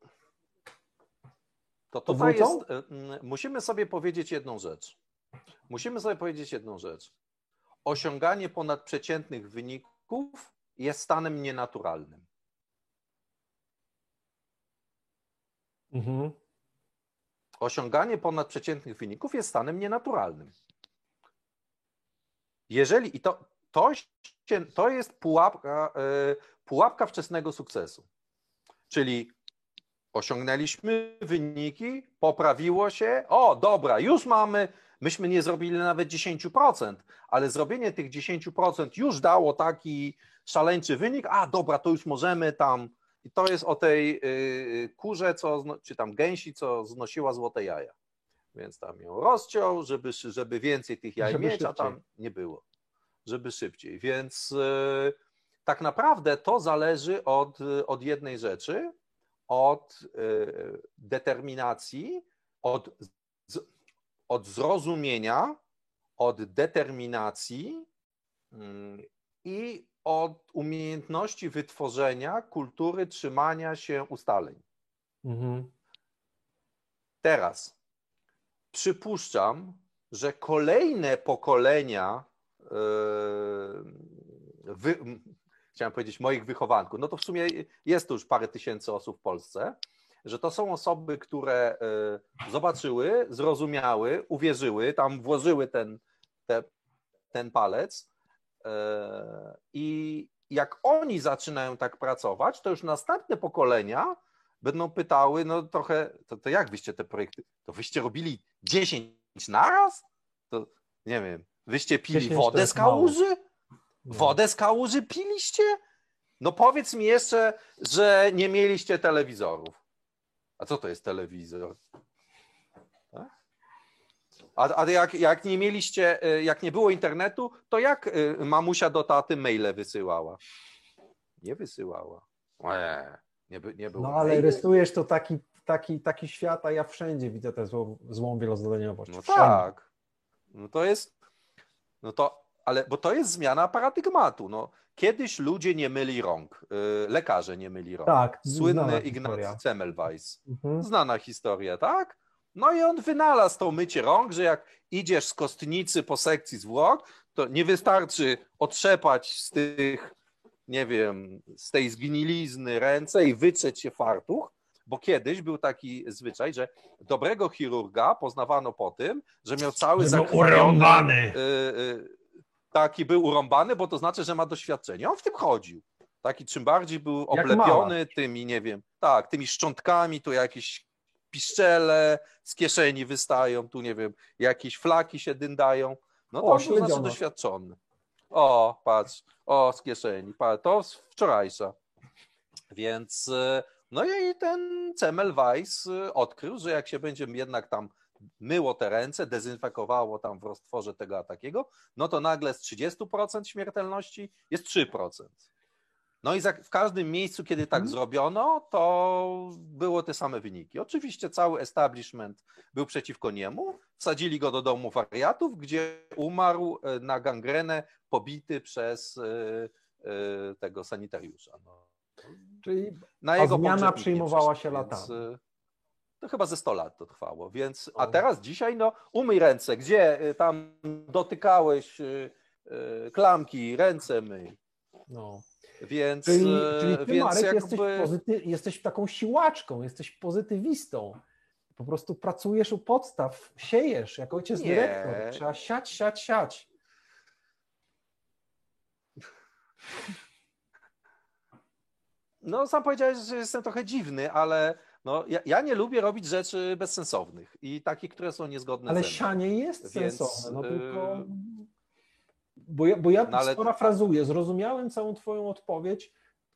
To To tutaj wrócą? jest. y, mm, Musimy sobie powiedzieć jedną rzecz. Musimy sobie powiedzieć jedną rzecz. Osiąganie ponadprzeciętnych wyników jest stanem nienaturalnym. mhm. Osiąganie ponadprzeciętnych wyników jest stanem nienaturalnym. Jeżeli i to, to, się, to jest pułapka, e, pułapka wczesnego sukcesu. Czyli osiągnęliśmy wyniki, poprawiło się, o dobra, już mamy, myśmy nie zrobili nawet 10%, ale zrobienie tych 10% już dało taki szaleńczy wynik, a dobra, to już możemy tam, i to jest o tej y, kurze, co, czy tam gęsi, co znosiła złote jaja. Więc tam ją rozciął, żeby, żeby więcej tych jaj Żeby mieć, a tam szybciej. nie było. Żeby szybciej. Więc y, tak naprawdę to zależy od, od jednej rzeczy, od y, determinacji, od, od zrozumienia, od determinacji mm, i od umiejętności wytworzenia kultury trzymania się ustaleń. Mhm. Teraz przypuszczam, że kolejne pokolenia, yy, wy, chciałem powiedzieć moich wychowanków, no to w sumie jest to już parę tysięcy osób w Polsce, że to są osoby, które yy, zobaczyły, zrozumiały, uwierzyły, tam włożyły ten, te, ten palec yy, i jak oni zaczynają tak pracować, to już następne pokolenia będą pytały, no trochę, to, to jak wyście te projekty, to wyście robili 10 naraz? To nie wiem, wyście pili 10 to wodę z kałuży? No. Wodę z kałuży piliście? No powiedz mi jeszcze, że nie mieliście telewizorów. A co to jest telewizor? Tak? A, a jak, jak nie mieliście, y, jak nie było internetu, to jak y, mamusia do taty maile wysyłała? Nie wysyłała. Eee, nie, by, nie było. No ale maili. rysujesz to taki, taki, taki świat, a ja wszędzie widzę tę złą, złą wielozadaniowość. No Wszędzie. tak. No to jest. No to, ale bo to jest zmiana paradygmatu. No, kiedyś ludzie nie myli rąk. y, Lekarze nie myli rąk. Tak, Słynny Ignacy. Semmelweis. Mhm. Znana historia, tak? No i on wynalazł to mycie rąk, że jak idziesz z kostnicy po sekcji zwłok, to nie wystarczy otrzepać z tych, nie wiem, z tej zgnilizny ręce i wytrzeć się fartuch, bo kiedyś był taki zwyczaj, że dobrego chirurga poznawano po tym, że miał cały zakrwawiony, y, y, taki był urąbany, bo to znaczy, że ma doświadczenie. On w tym chodził. Taki czym bardziej był oblepiony tymi, nie wiem, tak, tymi szczątkami, tu jakieś piszczele z kieszeni wystają, tu nie wiem, jakieś flaki się dyndają. No to O, on był znaczy doświadczony. O, patrz, o, z kieszeni, patrz, to wczorajsza. Więc, y, no i ten Semmelweis y, odkrył, że jak się będzie jednak tam myło te ręce, dezynfekowało tam w roztworze tego a takiego, no to nagle z 30% śmiertelności jest 3%. No i za, w każdym miejscu, kiedy tak Mhm. zrobiono, to było te same wyniki. Oczywiście cały establishment był przeciwko niemu, wsadzili go do domu wariatów, gdzie umarł e, na gangrenę pobity przez e, e, tego sanitariusza. No. Czyli Na jego zmiana przyjmowała się latami. To chyba ze 100 lat to trwało, więc a teraz dzisiaj no umyj ręce, gdzie e, tam dotykałeś e, e, klamki, ręce myj. no. Więc, Czyli, czyli ty, więc Marek, jakby... jesteś, pozyty, jesteś taką siłaczką, jesteś pozytywistą. Po prostu pracujesz u podstaw, siejesz, jak ojciec Nie. dyrektor. Trzeba siać, siać, siać. No, sam powiedziałeś, że jestem trochę dziwny, ale no, ja, ja nie lubię robić rzeczy bezsensownych i takich, które są niezgodne Ale ze mną. sianie jest Więc, sensowne, no y, tylko... Bo ja, bo ja No ale- sparafrazuję, zrozumiałem całą twoją odpowiedź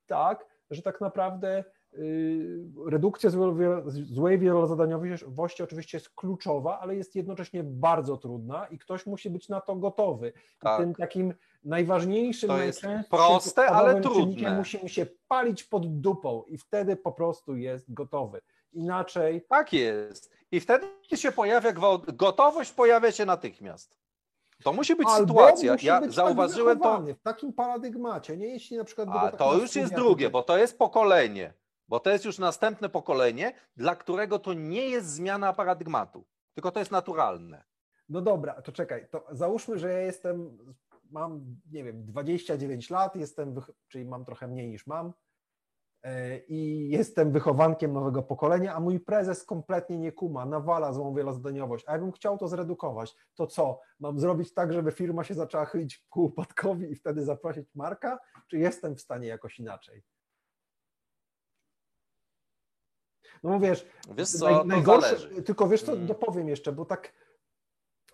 tak, że tak naprawdę Yy, redukcja złej wielozadaniowości oczywiście jest kluczowa, ale jest jednocześnie bardzo trudna i ktoś musi być na to gotowy. Tak. I tym takim najważniejszym, To jest proste, ale trudne. musi mu się palić pod dupą i wtedy po prostu jest gotowy. Inaczej Tak jest. I wtedy się pojawia gwałt. Gotowość pojawia się natychmiast. To musi być albo sytuacja. musi Ja być zauważyłem tak to. w takim paradygmacie, nie jeśli na przykład... A to już jest drugie, bo to jest pokolenie. Bo to jest już następne pokolenie, dla którego to nie jest zmiana paradygmatu, tylko to jest naturalne. No dobra, to czekaj, to załóżmy, że ja jestem, mam, nie wiem, 29 lat, jestem, czyli mam trochę mniej niż mam e, i jestem wychowankiem nowego pokolenia, a mój prezes kompletnie nie kuma, nawala złą wielozadaniowość, a ja bym chciał to zredukować, to co, mam zrobić tak, żeby firma się zaczęła chylić ku upadkowi i wtedy zaprosić Marka, czy jestem w stanie jakoś inaczej? No bo wiesz, co, najgorsze, tylko wiesz co, Mm. dopowiem jeszcze, bo tak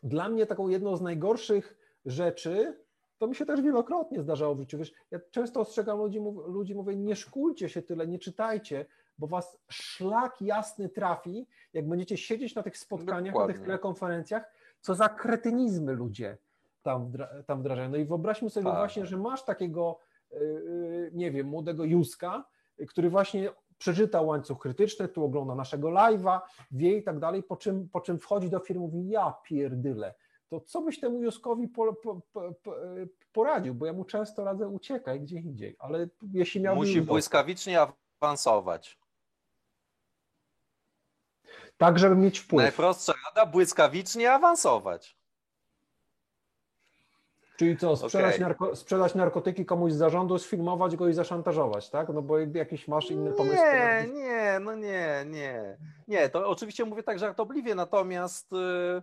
dla mnie taką jedną z najgorszych rzeczy, to mi się też wielokrotnie zdarzało w życiu, wiesz, ja często ostrzegam ludzi, mów, ludzi mówię, nie szkulcie się tyle, nie czytajcie, bo was szlak jasny trafi, jak będziecie siedzieć na tych spotkaniach, na Dokładnie. tych telekonferencjach, co za kretynizmy ludzie tam, tam wdrażają. No i wyobraźmy sobie Tak. właśnie, że masz takiego, yy, nie wiem, młodego Józka, y, który właśnie przeczytał łańcuch krytyczny, tu ogląda naszego live'a, wie i tak dalej, po czym, po czym wchodzi do firmy i mówi, ja pierdyle, to co byś temu Józkowi po, po, po, po, poradził, bo ja mu często radzę uciekaj gdzie indziej, ale jeśli miałbym... Musi błyskawicznie awansować. Tak, żeby mieć wpływ. Najprostsza rada, błyskawicznie awansować. Czyli co, sprzedać, Okej. narko, sprzedać narkotyki komuś z zarządu, sfilmować go i zaszantażować, tak? No bo jakiś masz inny pomysł. Nie, nie, no nie, nie. Nie, to oczywiście mówię tak żartobliwie, natomiast y,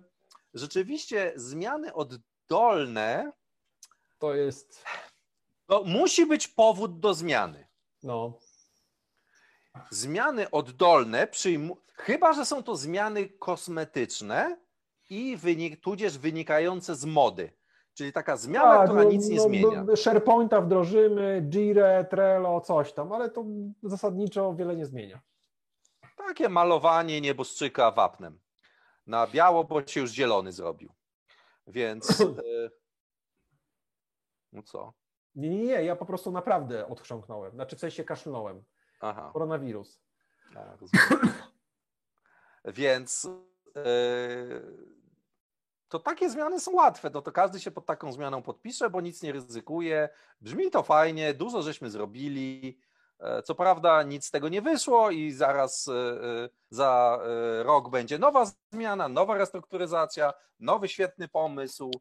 rzeczywiście zmiany oddolne, To jest, to musi być powód do zmiany. no, Zmiany oddolne, przyjmu... chyba że są to zmiany kosmetyczne i wynik... tudzież wynikające z mody. Czyli taka zmiana, Tak, która no, nic nie no, zmienia. no, SharePointa wdrożymy, Jira, Trello, coś tam, ale to zasadniczo wiele nie zmienia. Takie malowanie nieboszczyka wapnem. Na biało, bo się już zielony zrobił. Więc. y, No co? Nie, nie, nie, ja po prostu naprawdę odchrząknąłem, znaczy w sensie kaszlnąłem. Aha. Koronawirus. tak, rozumiem. Więc y, to takie zmiany są łatwe. No to każdy się pod taką zmianą podpisze, bo nic nie ryzykuje. Brzmi to fajnie, dużo żeśmy zrobili. E, Co prawda nic z tego nie wyszło i zaraz e, e, za rok będzie nowa zmiana, nowa restrukturyzacja, nowy świetny pomysł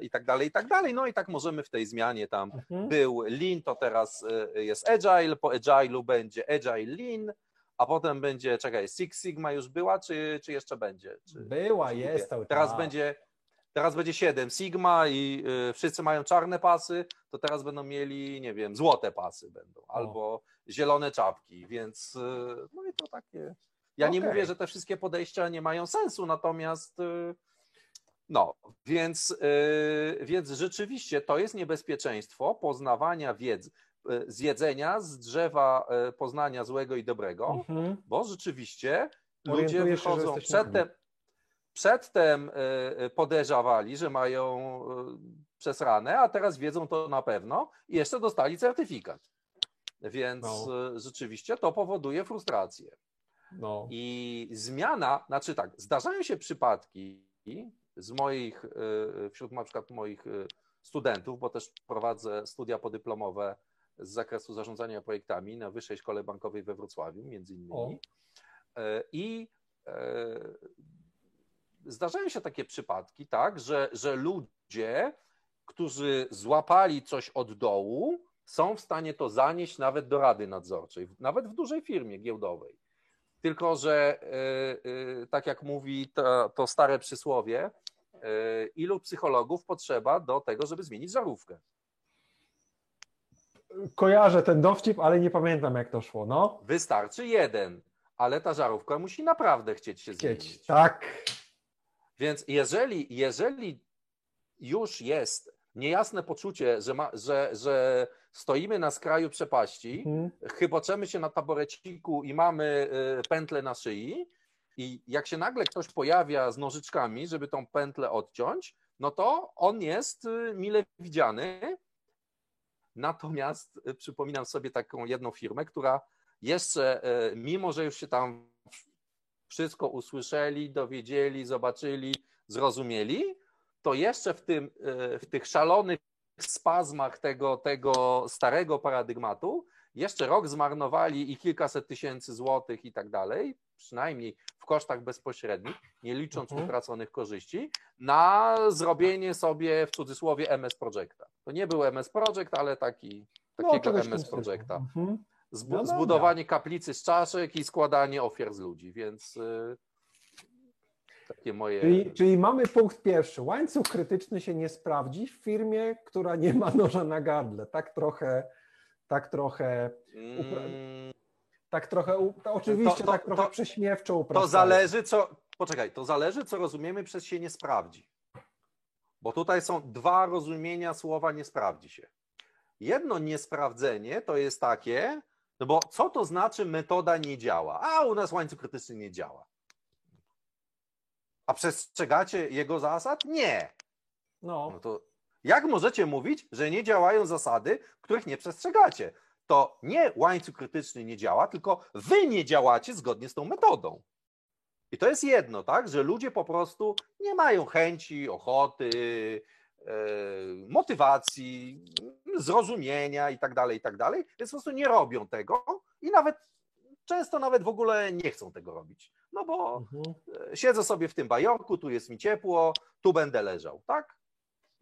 i tak dalej, i tak dalej. No i tak możemy w tej zmianie tam Mhm. był Lean, to teraz jest Agile, po Agile'u będzie Agile Lean, a potem będzie, czekaj, Six Sigma już była, czy, czy jeszcze będzie? Czy, Była, czy jest Teraz czas. będzie Teraz będzie 7 Sigma i y, wszyscy mają czarne pasy, to teraz będą mieli, nie wiem, złote pasy będą, albo zielone czapki, więc y, no i to takie. Ja nie Okej. mówię, że te wszystkie podejścia nie mają sensu, natomiast y, no, więc, y, więc rzeczywiście to jest niebezpieczeństwo poznawania wiedzy, y, zjedzenia z drzewa y, poznania złego i dobrego, Mhm. bo rzeczywiście ludzie Orientujesz się, wychodzą jesteśmy przedtem, e, e, podejrzewali, że mają e, przesrane, a teraz wiedzą to na pewno i jeszcze dostali certyfikat. Więc No. rzeczywiście to powoduje frustrację. No. I zmiana, znaczy tak, zdarzają się przypadki z moich, wśród na przykład moich studentów, bo też prowadzę studia podyplomowe z zakresu zarządzania projektami na Wyższej Szkole Bankowej we Wrocławiu, między innymi. E, I zdarzają się takie przypadki, tak, że, że ludzie, którzy złapali coś od dołu, są w stanie to zanieść nawet do rady nadzorczej, nawet w dużej firmie giełdowej. Tylko, że e, e, tak jak mówi to, to stare przysłowie, e, ilu psychologów potrzeba do tego, żeby zmienić żarówkę? Kojarzę ten dowcip, ale nie pamiętam jak to szło, no. Wystarczy jeden, ale ta żarówka musi naprawdę chcieć się Chcieć. zmienić. Tak. Więc jeżeli, jeżeli już jest niejasne poczucie, że, ma, że, że stoimy na skraju przepaści, Mhm. chyboczemy się na taboreciku i mamy y, pętlę na szyi i jak się nagle ktoś pojawia z nożyczkami, żeby tą pętlę odciąć, no to on jest y, mile widziany. Natomiast y, przypominam sobie taką jedną firmę, która jeszcze, mimo że już się tam wszystko usłyszeli, dowiedzieli, zobaczyli, zrozumieli, to jeszcze w, tym, y, w tych szalonych spazmach tego, tego starego paradygmatu jeszcze rok zmarnowali i kilkaset tysięcy złotych i tak dalej, przynajmniej w kosztach bezpośrednich, nie licząc Mhm. utraconych korzyści, na zrobienie sobie w cudzysłowie MS Projecta. To nie był MS Project, ale taki, takiego No, w tym MS. Projecta. Mhm. Zbu- No dobra. zbudowanie kaplicy z czaszek i składanie ofiar z ludzi, więc y, takie moje. Czyli, czyli mamy punkt pierwszy. Łańcuch krytyczny się nie sprawdzi w firmie, która nie ma noża na gardle. Tak trochę, tak trochę, Mm, tak trochę, to oczywiście To- to- tak trochę to- prześmiewczo To upraszczając. zależy, co. Poczekaj, to zależy, co rozumiemy przez się nie sprawdzi. Bo tutaj są dwa rozumienia słowa nie sprawdzi się. Jedno niesprawdzenie to jest takie, no bo co to znaczy metoda nie działa? A u nas łańcuch krytyczny nie działa. A przestrzegacie jego zasad? Nie. No, No to jak możecie mówić, że nie działają zasady, których nie przestrzegacie? To nie łańcuch krytyczny nie działa, tylko wy nie działacie zgodnie z tą metodą. I to jest jedno, tak, że ludzie po prostu nie mają chęci, ochoty, motywacji, zrozumienia i tak dalej, i tak dalej, więc po prostu nie robią tego i nawet często nawet w ogóle nie chcą tego robić. No bo mhm. e, siedzę sobie w tym bajorku, tu jest mi ciepło, tu będę leżał, tak?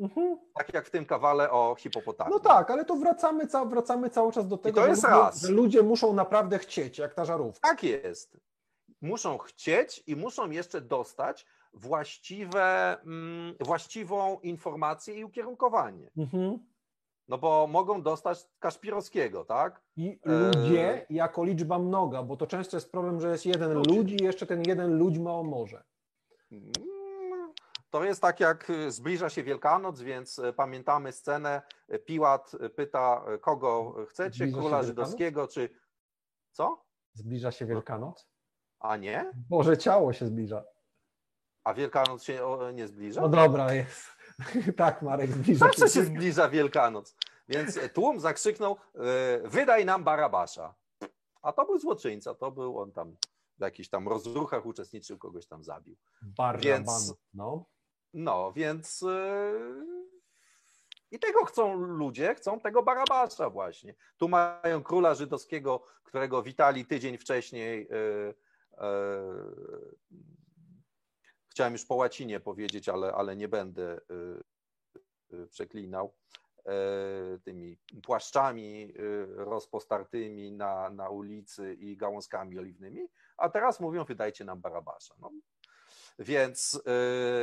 Mhm. Tak jak w tym kawale o hipopotamie. No tak, ale to wracamy, ca- wracamy cały czas do tego, to że, jest ludzie, ludzie muszą naprawdę chcieć, jak ta żarówka. Tak jest. Muszą chcieć i muszą jeszcze dostać właściwe, mm, właściwą informację i ukierunkowanie. Mhm. No bo mogą dostać Kaszpirowskiego, tak? I E, ludzie jako liczba mnoga, bo to często jest problem, że jest jeden Ludzie. ludzi i jeszcze ten jeden ludź ma o morze. Mm, To jest tak, jak y, zbliża się Wielkanoc, więc y, pamiętamy scenę. Piłat pyta, y, kogo chcecie, Zbliża króla żydowskiego, czy co? Zbliża się Wielkanoc? A nie? Boże, ciało się zbliża. A Wielkanoc się nie zbliża? No dobra, jest. tak, Marek, zbliża Zawsze się zbliża Wielkanoc. Więc tłum zakrzyknął: y, Wydaj nam Barabasza. A to był złoczyńca, to był on tam w jakichś tam rozruchach uczestniczył, kogoś tam zabił. Barraban. Więc- No. No, więc. y, I tego chcą ludzie, chcą tego Barabasza właśnie. Tu mają króla żydowskiego, którego witali tydzień wcześniej. y, Chciałem już po łacinie powiedzieć, ale, ale nie będę y, y, przeklinał. e, Tymi płaszczami y, rozpostartymi na, na ulicy i gałązkami oliwnymi, a teraz mówią, wydajcie nam Barabasza. No, więc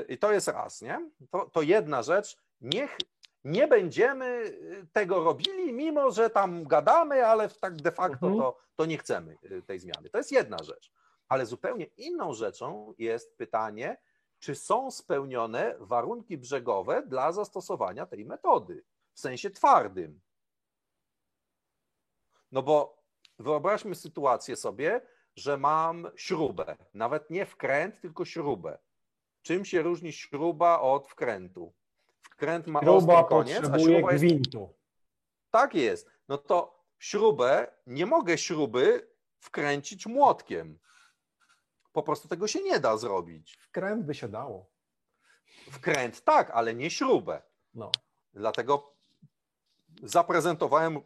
i to jest raz, nie? To, to jedna rzecz. Niech nie będziemy tego robili, mimo że tam gadamy, ale tak de facto Mhm. to, to nie chcemy tej zmiany. To jest jedna rzecz. Ale zupełnie inną rzeczą jest pytanie, czy są spełnione warunki brzegowe dla zastosowania tej metody w sensie twardym. No bo wyobraźmy sytuację sobie, że mam śrubę, nawet nie wkręt, tylko śrubę. Czym się różni śruba od wkrętu? Wkręt ma Śruba ostry koniec, a śruba jest... gwintu. Tak jest. No to śrubę, nie mogę śruby wkręcić młotkiem. Po prostu tego się nie da zrobić. Wkręt by się dało. Wkręt tak, ale nie śrubę. No. Dlatego zaprezentowałem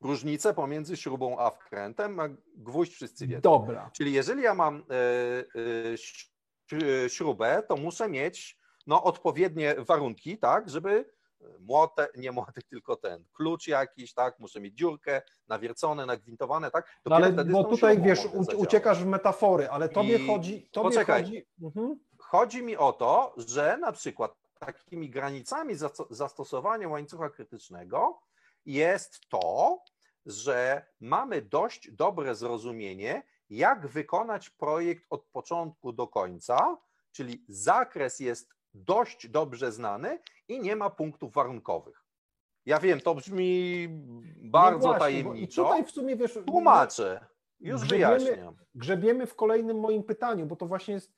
różnicę pomiędzy śrubą a wkrętem, a gwóźdź wszyscy wiedzą. Dobra. Czyli jeżeli ja mam e, e, e, śrubę, to muszę mieć no, odpowiednie warunki, tak, żeby młotek, nie młotek, tylko ten klucz jakiś, tak, muszę mieć dziurkę, nawiercone, nagwintowane, tak. No ale bo tutaj wiesz, uciekasz w metafory, ale tobie I- chodzi. Tobie Poczekaj. chodzi. Mhm. Chodzi mi o to, że na przykład takimi granicami zasto- zastosowania łańcucha krytycznego jest to, że mamy dość dobre zrozumienie, jak wykonać projekt od początku do końca, czyli zakres jest dość dobrze znany i nie ma punktów warunkowych. Ja wiem, to brzmi bardzo No właśnie, tajemniczo. I tutaj w sumie wiesz. Tłumaczę. Już Grzebiemy- wyjaśniam. grzebiemy w kolejnym moim pytaniu, bo to właśnie jest,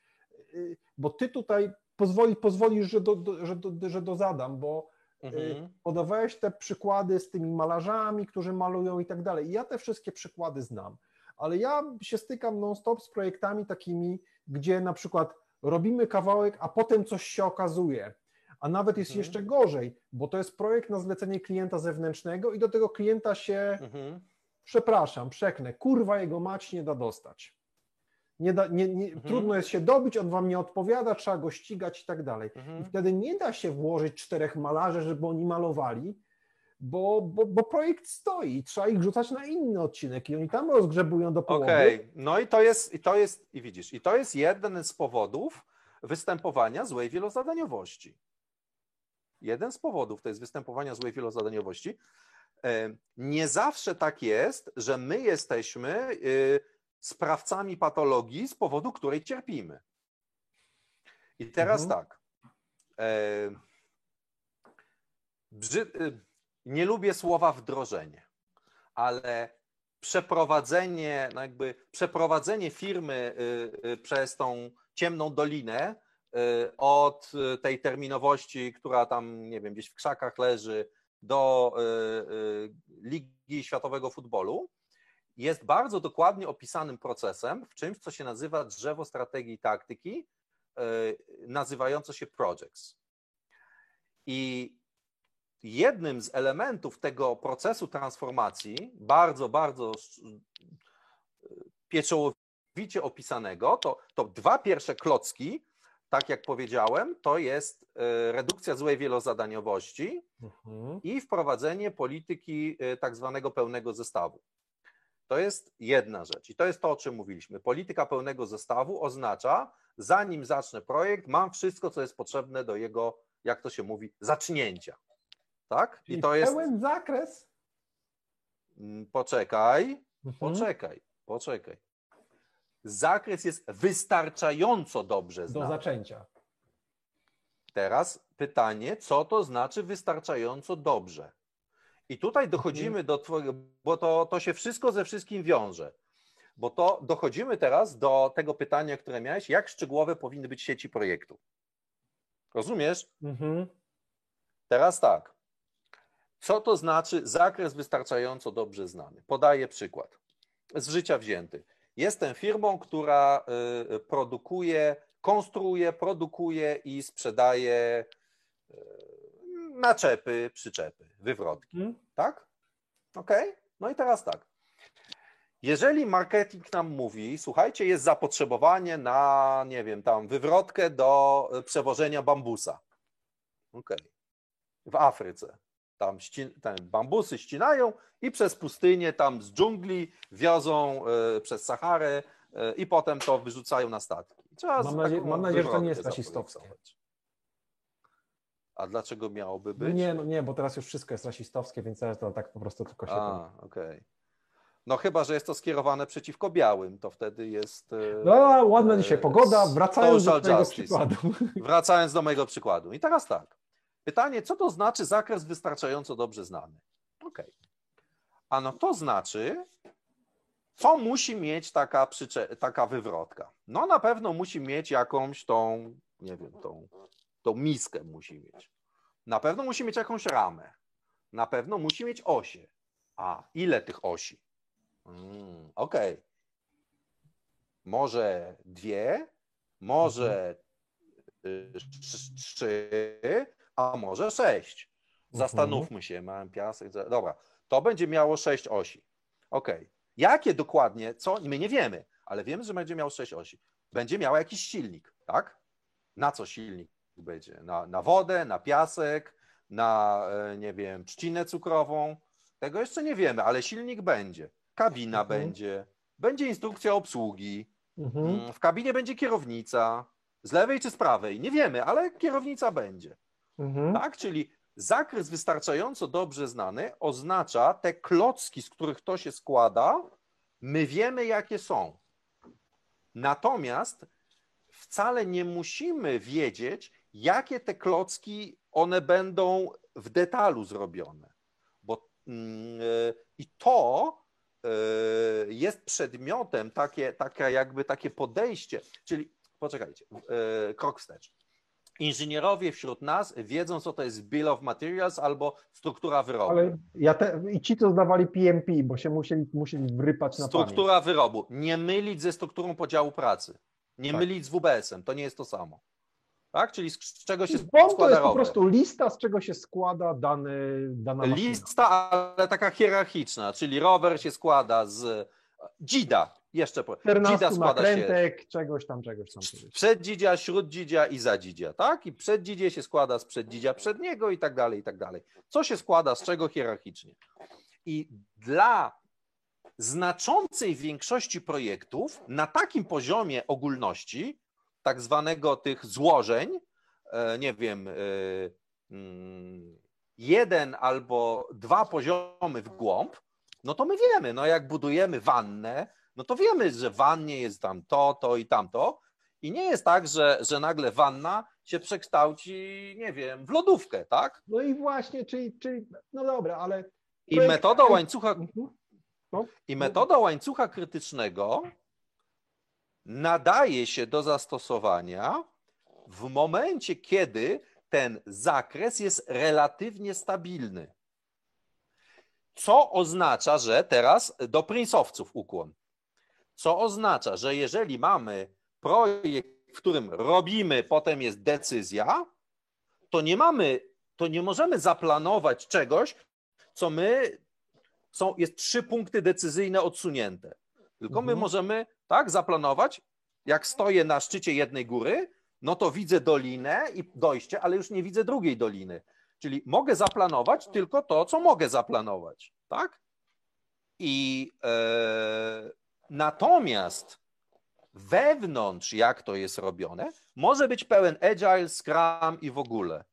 y, bo ty tutaj pozwoli, pozwolisz, że, do, do, że, do, że dozadam, bo Mhm. podawałeś te przykłady z tymi malarzami, którzy malują i tak dalej. I ja te wszystkie przykłady znam, ale ja się stykam non-stop z projektami takimi, gdzie na przykład robimy kawałek, a potem coś się okazuje. A nawet jest Mhm. jeszcze gorzej, bo to jest projekt na zlecenie klienta zewnętrznego i do tego klienta się Mhm. przepraszam, przeknę, kurwa jego mać nie da dostać. Nie da, nie, nie, Mhm. Trudno jest się dobić, on wam nie odpowiada, trzeba go ścigać i tak dalej. I Mhm. wtedy nie da się włożyć czterech malarzy, żeby oni malowali, bo, bo, bo projekt stoi, trzeba ich rzucać na inny odcinek i oni tam rozgrzebują do połowy. Okej, no i to jest, i to jest, i widzisz, i to jest jeden z powodów występowania złej wielozadaniowości. Jeden z powodów to jest występowania złej wielozadaniowości. E, Nie zawsze tak jest, że my jesteśmy y, sprawcami patologii, z powodu której cierpimy. I teraz Mhm. tak. e, Brzy... Nie lubię słowa wdrożenie, ale przeprowadzenie, no jakby przeprowadzenie firmy y, y, przez tą ciemną dolinę y, od tej terminowości, która tam, nie wiem, gdzieś w krzakach leży, do Ligi Światowego Futbolu, jest bardzo dokładnie opisanym procesem w czymś, co się nazywa drzewo strategii i taktyki, nazywające się projects. I jednym z elementów tego procesu transformacji, bardzo, bardzo pieczołowicie opisanego, to, to dwa pierwsze klocki, tak jak powiedziałem, to jest e, redukcja złej wielozadaniowości Mhm. i wprowadzenie polityki e, tak zwanego pełnego zestawu. To jest jedna rzecz i to jest to, o czym mówiliśmy. Polityka pełnego zestawu oznacza, zanim zacznę projekt, mam wszystko, co jest potrzebne do jego, jak to się mówi, zacznięcia. Tak? Czyli I to jest. pełen zakres. Mm, Poczekaj, Mhm. poczekaj, poczekaj. Zakres jest wystarczająco dobrze Do znany. zaczęcia. Teraz pytanie, co to znaczy wystarczająco dobrze? I tutaj dochodzimy do twojego, bo to, to się wszystko ze wszystkim wiąże. Bo to dochodzimy teraz do tego pytania, które miałeś, jak szczegółowe powinny być sieci projektu. Rozumiesz? Mhm. Teraz tak. Co to znaczy zakres wystarczająco dobrze znany? Podaję przykład. Z życia wzięty. Jestem firmą, która y, produkuje, konstruuje, produkuje i sprzedaje y, naczepy, przyczepy, wywrotki. Mhm. Tak? Ok? No i teraz tak. Jeżeli marketing nam mówi, słuchajcie, jest zapotrzebowanie na, nie wiem, tam wywrotkę do y, przewożenia bambusa. Ok. W Afryce. Tam, bambusy ścinają i przez pustynię tam z dżungli wiozą y, przez Saharę y, i potem to wyrzucają na statki. Trzeba Mam z nadzie- taką mam nadzieję, że to nie jest rasistowskie. A dlaczego miałoby No być? nie, no nie, bo teraz już wszystko jest rasistowskie, więc ja to tak po prostu tylko się. A, okej. No chyba, że jest to skierowane przeciwko białym, to wtedy jest. e, No, ładna dzisiaj pogoda. Wracając do justice. przykładu. Wracając do mojego przykładu. I teraz tak. Pytanie, co to znaczy zakres wystarczająco dobrze znany? Okej. Ano to znaczy, co musi mieć taka, taka wywrotka? No na pewno musi mieć jakąś tą, nie wiem, tą, tą miskę musi mieć. Na pewno musi mieć jakąś ramę. Na pewno musi mieć osie. A ile tych osi? Mm, Okej. Może dwie, może trz- trzy, a może sześć. Zastanówmy się, mam piasek. Dobra, to będzie miało sześć osi. Okej. Jakie dokładnie, co? My nie wiemy, ale wiemy, że będzie miało sześć osi. Będzie miał jakiś silnik, tak? Na co silnik będzie? Na, na wodę, na piasek, na, e, nie wiem, trzcinę cukrową. Tego jeszcze nie wiemy, ale silnik będzie. Kabina Mhm. będzie. Będzie instrukcja obsługi. Mhm. Mm, W kabinie będzie kierownica. Z lewej czy z prawej? Nie wiemy, ale kierownica będzie. Mhm. Tak? Czyli zakres wystarczająco dobrze znany oznacza te klocki, z których to się składa, my wiemy, jakie są. Natomiast wcale nie musimy wiedzieć, jakie te klocki one będą w detalu zrobione. mm, e, i to e, jest przedmiotem, takie, takie jakby takie podejście, czyli poczekajcie, e, krok wstecz. Inżynierowie wśród nas wiedzą, co to jest Bill of Materials albo struktura wyrobu. Ale ja te, i ci, co zdawali PMP, bo się musieli, musieli wrypać na pamięć. Struktura wyrobu. Nie mylić ze strukturą podziału pracy. Nie Tak. mylić z WBS-em. To nie jest to samo. Tak? Czyli z, z czego się BOM to składa jest po rower? prostu lista, z czego się składa dany, dana maszyna. Lista, ale taka hierarchiczna, czyli rower się składa z dzida. Jeszcze po- 14 dzida składa się nakrętek, czegoś tam, czegoś tam. czegoś. przeddzidzia, śróddzidzia i zadzidzia, tak? I przeddzidzie się składa z przeddzidzia przedniego i tak dalej, i tak dalej. Co się składa z czego hierarchicznie? I dla znaczącej większości projektów na takim poziomie ogólności, tak zwanego tych złożeń, e, nie wiem, e, mm, jeden albo dwa poziomy w głąb, no to my wiemy, no jak budujemy wannę, no to wiemy, że w wannie jest tam to, to i tamto. I nie jest tak, że, że nagle wanna się przekształci, nie wiem, w lodówkę, tak? No i właśnie, czyli, czyli no dobra, ale I metoda łańcucha, Mhm. i metoda łańcucha krytycznego nadaje się do zastosowania w momencie, kiedy ten zakres jest relatywnie stabilny. Co oznacza, że teraz do prinsowców ukłon. Co oznacza, że jeżeli mamy projekt, w którym robimy, potem jest decyzja, to nie mamy, to nie możemy zaplanować czegoś, co my są, jest trzy punkty decyzyjne odsunięte. Tylko my Mhm. możemy tak zaplanować, jak stoję na szczycie jednej góry, no to widzę dolinę i dojście, ale już nie widzę drugiej doliny. Czyli mogę zaplanować tylko to, co mogę zaplanować, tak? I e, natomiast wewnątrz, jak to jest robione, może być pełen agile, scrum i w ogóle.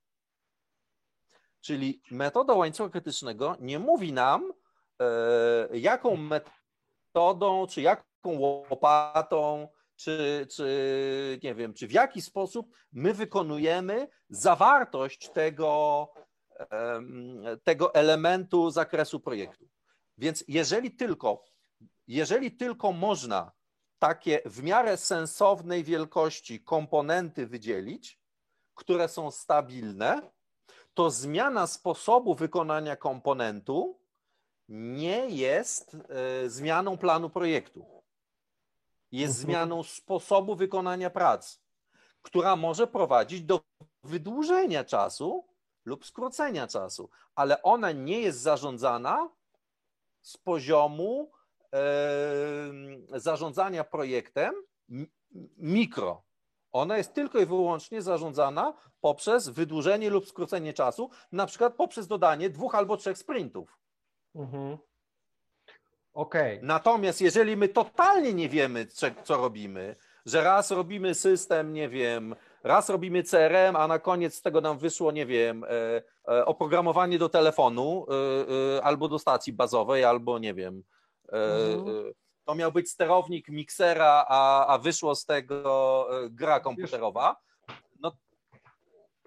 Czyli metoda łańcucha krytycznego nie mówi nam, e, jaką metodą, czy jaką łopatą, czy, czy nie wiem, czy w jaki sposób my wykonujemy zawartość tego, tego elementu zakresu projektu. Więc jeżeli tylko, jeżeli tylko można takie w miarę sensownej wielkości komponenty wydzielić, które są stabilne, to zmiana sposobu wykonania komponentu nie jest e, zmianą planu projektu. Jest Mhm. zmianą sposobu wykonania pracy, która może prowadzić do wydłużenia czasu lub skrócenia czasu, ale ona nie jest zarządzana z poziomu zarządzania projektem mi- mikro. Ona jest tylko i wyłącznie zarządzana poprzez wydłużenie lub skrócenie czasu, na przykład poprzez dodanie dwóch albo trzech sprintów. Mhm. Okej. Natomiast jeżeli my totalnie nie wiemy, co robimy, że raz robimy system, nie wiem, raz robimy CRM, a na koniec z tego nam wyszło, nie wiem, e, e, oprogramowanie do telefonu e, albo do stacji bazowej, albo nie wiem, Mhm. e, to miał być sterownik miksera, a, a wyszło z tego e, gra komputerowa,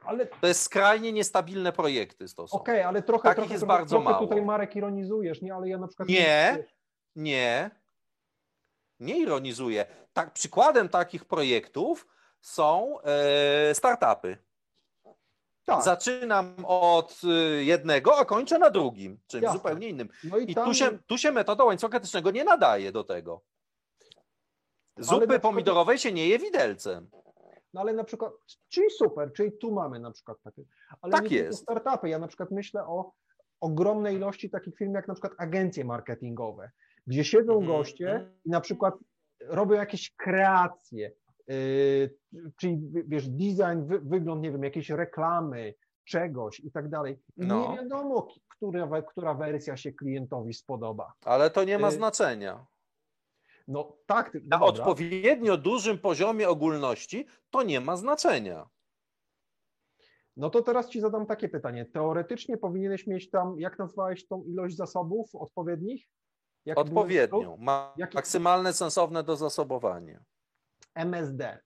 Ale to jest skrajnie niestabilne projekty to są. okej, ale trochę, Takich trochę, jest trochę, bardzo trochę mało. tutaj Marek ironizujesz, nie? Ale ja na przykład Nie. Nie. Nie ironizuję. Tak, przykładem takich projektów są e, startupy. Tak, Zaczynam od e, jednego, a kończę na drugim, czymś Jasne. zupełnie innym. no i, I tam, tu się, tu się metoda łańcucha krytycznego nie nadaje do tego. Zupy przykład- pomidorowej się nie je widelcem. no ale na przykład, czyli super, czyli tu mamy na przykład takie, ale Tak jest. startupy, ja na przykład myślę o ogromnej ilości takich firm jak na przykład agencje marketingowe, gdzie siedzą Mhm. goście i na przykład robią jakieś kreacje, czyli wiesz, design, wy, wygląd, nie wiem, jakieś reklamy, czegoś i tak dalej. I No. nie wiadomo, która, która wersja się klientowi spodoba. Ale to nie ma Y, znaczenia. No tak, Na dobra. odpowiednio dużym poziomie ogólności to nie ma znaczenia. No to teraz Ci zadam takie pytanie. Teoretycznie powinieneś mieć tam, jak nazwałeś tą ilość zasobów odpowiednich? Jak Odpowiednią. Ma maksymalne sensowne dozasobowanie. MSD.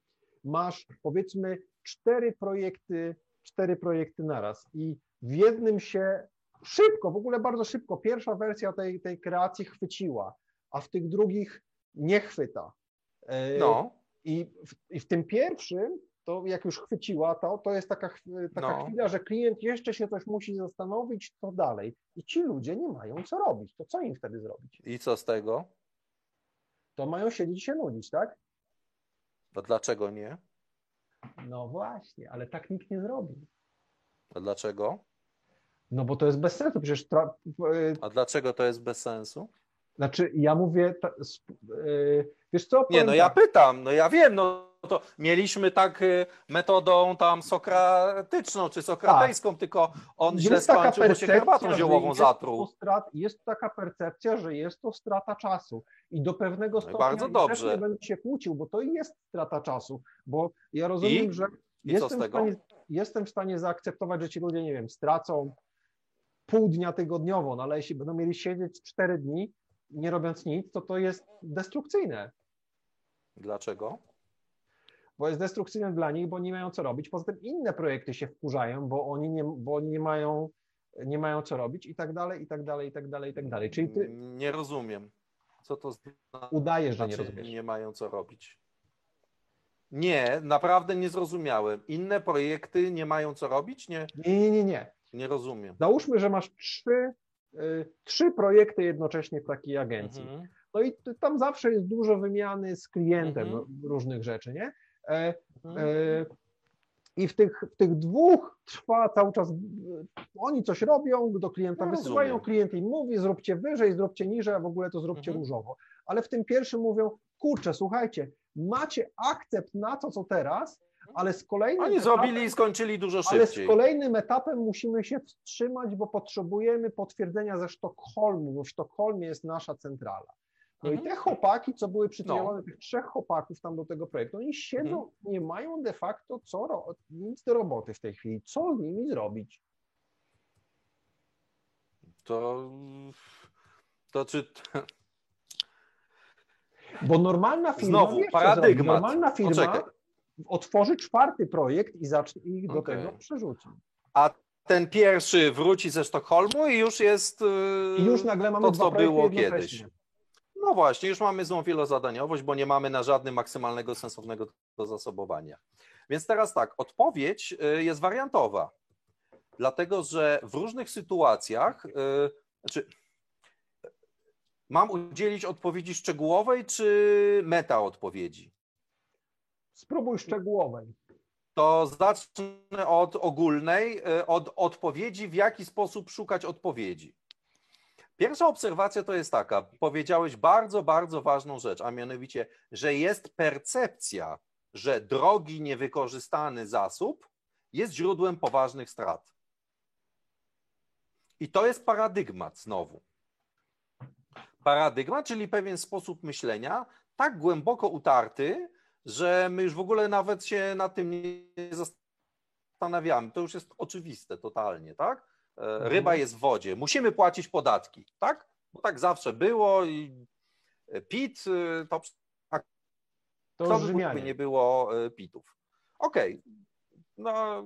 Masz powiedzmy cztery projekty, cztery projekty naraz i w jednym się szybko, w ogóle bardzo szybko. Pierwsza wersja tej, tej kreacji chwyciła, a w tych drugich nie chwyta. E, No, I w, I w tym pierwszym, to jak już chwyciła to, to jest taka, taka No. chwila, że klient jeszcze się coś musi zastanowić, co dalej. I ci ludzie nie mają co robić. To co im wtedy zrobić? i co z tego? To mają siedzieć i się nudzić, tak? A dlaczego nie? No właśnie, ale tak nikt nie zrobi. A dlaczego? No bo to jest bez sensu, przecież tra- A dlaczego to jest bez sensu? znaczy ja mówię, ta, y, wiesz co? Nie, no ja tak, pytam, no ja wiem, no to mieliśmy tak y, metodą tam sokratyczną czy sokratejską, tylko on źle jest taka skończył, bo się herbatą ziołową zatruł. Strat, jest taka percepcja, że jest to strata czasu i do pewnego No stopnia bardzo dobrze. nie będę się kłócił, bo to jest strata czasu, bo ja rozumiem, I? że I jestem, w stanie, jestem w stanie zaakceptować, że ci ludzie, nie wiem, stracą pół dnia tygodniowo, no ale jeśli będą mieli siedzieć cztery dni, nie robiąc nic, to to jest destrukcyjne. Dlaczego? Bo jest destrukcyjne dla nich, bo nie mają co robić. Poza tym inne projekty się wkurzają, bo oni nie, bo oni nie mają, nie mają co robić i tak dalej, i tak dalej, i tak dalej, i tak dalej. Czyli ty Nie rozumiem. Co to znaczy, udajesz, że nie rozumiesz. nie mają co robić? Nie, naprawdę nie zrozumiałem. Inne projekty nie mają co robić? Nie, Nie, nie, nie, nie. nie rozumiem. Załóżmy, że masz trzy, y, trzy projekty jednocześnie w takiej agencji. Mhm. No i tam zawsze jest dużo wymiany z klientem Mhm. no, różnych rzeczy, nie? E, Mhm. E, I w tych, w tych dwóch trwa cały czas, oni coś robią, do klienta Ja wysyłają, rozumiem. klient im mówi, zróbcie wyżej, zróbcie niżej, a w ogóle to zróbcie Mhm. różowo. Ale w tym pierwszym mówią, kurczę, słuchajcie, macie akcept na to, co teraz, ale z kolejnym Oni etapem, zrobili i skończyli dużo ale z szybciej. kolejnym etapem musimy się wstrzymać, bo potrzebujemy potwierdzenia ze Sztokholmu, bo w Sztokholmie jest nasza centrala. No i Mhm. te chłopaki, co były przytyjone, No. tych trzech chłopaków tam do tego projektu, oni siedzą, Mhm. nie mają de facto co ro- nic do roboty w tej chwili. Co z nimi zrobić? To, to czy Bo normalna firma, Znowu, paradygmat. normalna firma Poczekaj. otworzy czwarty projekt i zacznie i do Okej. tego przerzuci. a ten pierwszy wróci ze Sztokholmu i już jest yy, I już nagle mamy to, co było kiedyś. No właśnie, już mamy złą wielozadaniowość, bo nie mamy na żadnym maksymalnego sensownego do zasobowania. Więc teraz tak, odpowiedź y, jest wariantowa, dlatego że w różnych sytuacjach, y, znaczy, mam udzielić odpowiedzi szczegółowej czy meta odpowiedzi? Spróbuj szczegółowej. To zacznę od ogólnej, y, od odpowiedzi, w jaki sposób szukać odpowiedzi. Pierwsza obserwacja to jest taka, powiedziałeś bardzo, bardzo ważną rzecz, a mianowicie, że jest percepcja, że drogi niewykorzystany zasób jest źródłem poważnych strat. I to jest paradygmat znowu. Paradygmat, czyli pewien sposób myślenia, tak głęboko utarty, że my już w ogóle nawet się nad tym nie zastanawiamy. To już jest oczywiste totalnie, tak? E, Ryba jest w wodzie, musimy płacić podatki, tak? Bo tak zawsze było i e, PIT e, to To kto by nie było pitów. Okej. No,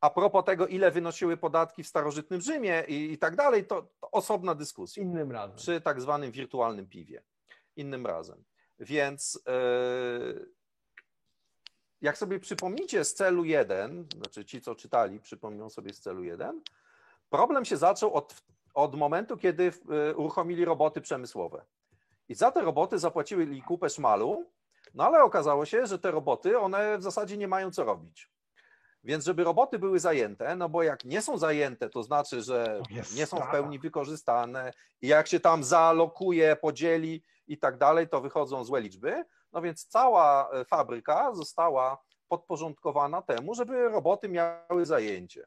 a propos tego, ile wynosiły podatki w starożytnym Rzymie i, i tak dalej, to, to osobna dyskusja Innym razem. przy tak zwanym wirtualnym piwie. Innym razem. Więc e, jak sobie przypomnicie z celu 1, znaczy ci, co czytali, przypomną sobie z celu 1, problem się zaczął od, od momentu, kiedy e, uruchomili roboty przemysłowe. I za te roboty zapłacili kupę szmalu, no ale okazało się, że te roboty, one w zasadzie nie mają co robić. Więc żeby roboty były zajęte, no bo jak nie są zajęte, to znaczy, że nie są w pełni wykorzystane i jak się tam zaalokuje, podzieli i tak dalej, to wychodzą złe liczby. No więc cała e, fabryka została podporządkowana temu, żeby roboty miały zajęcie.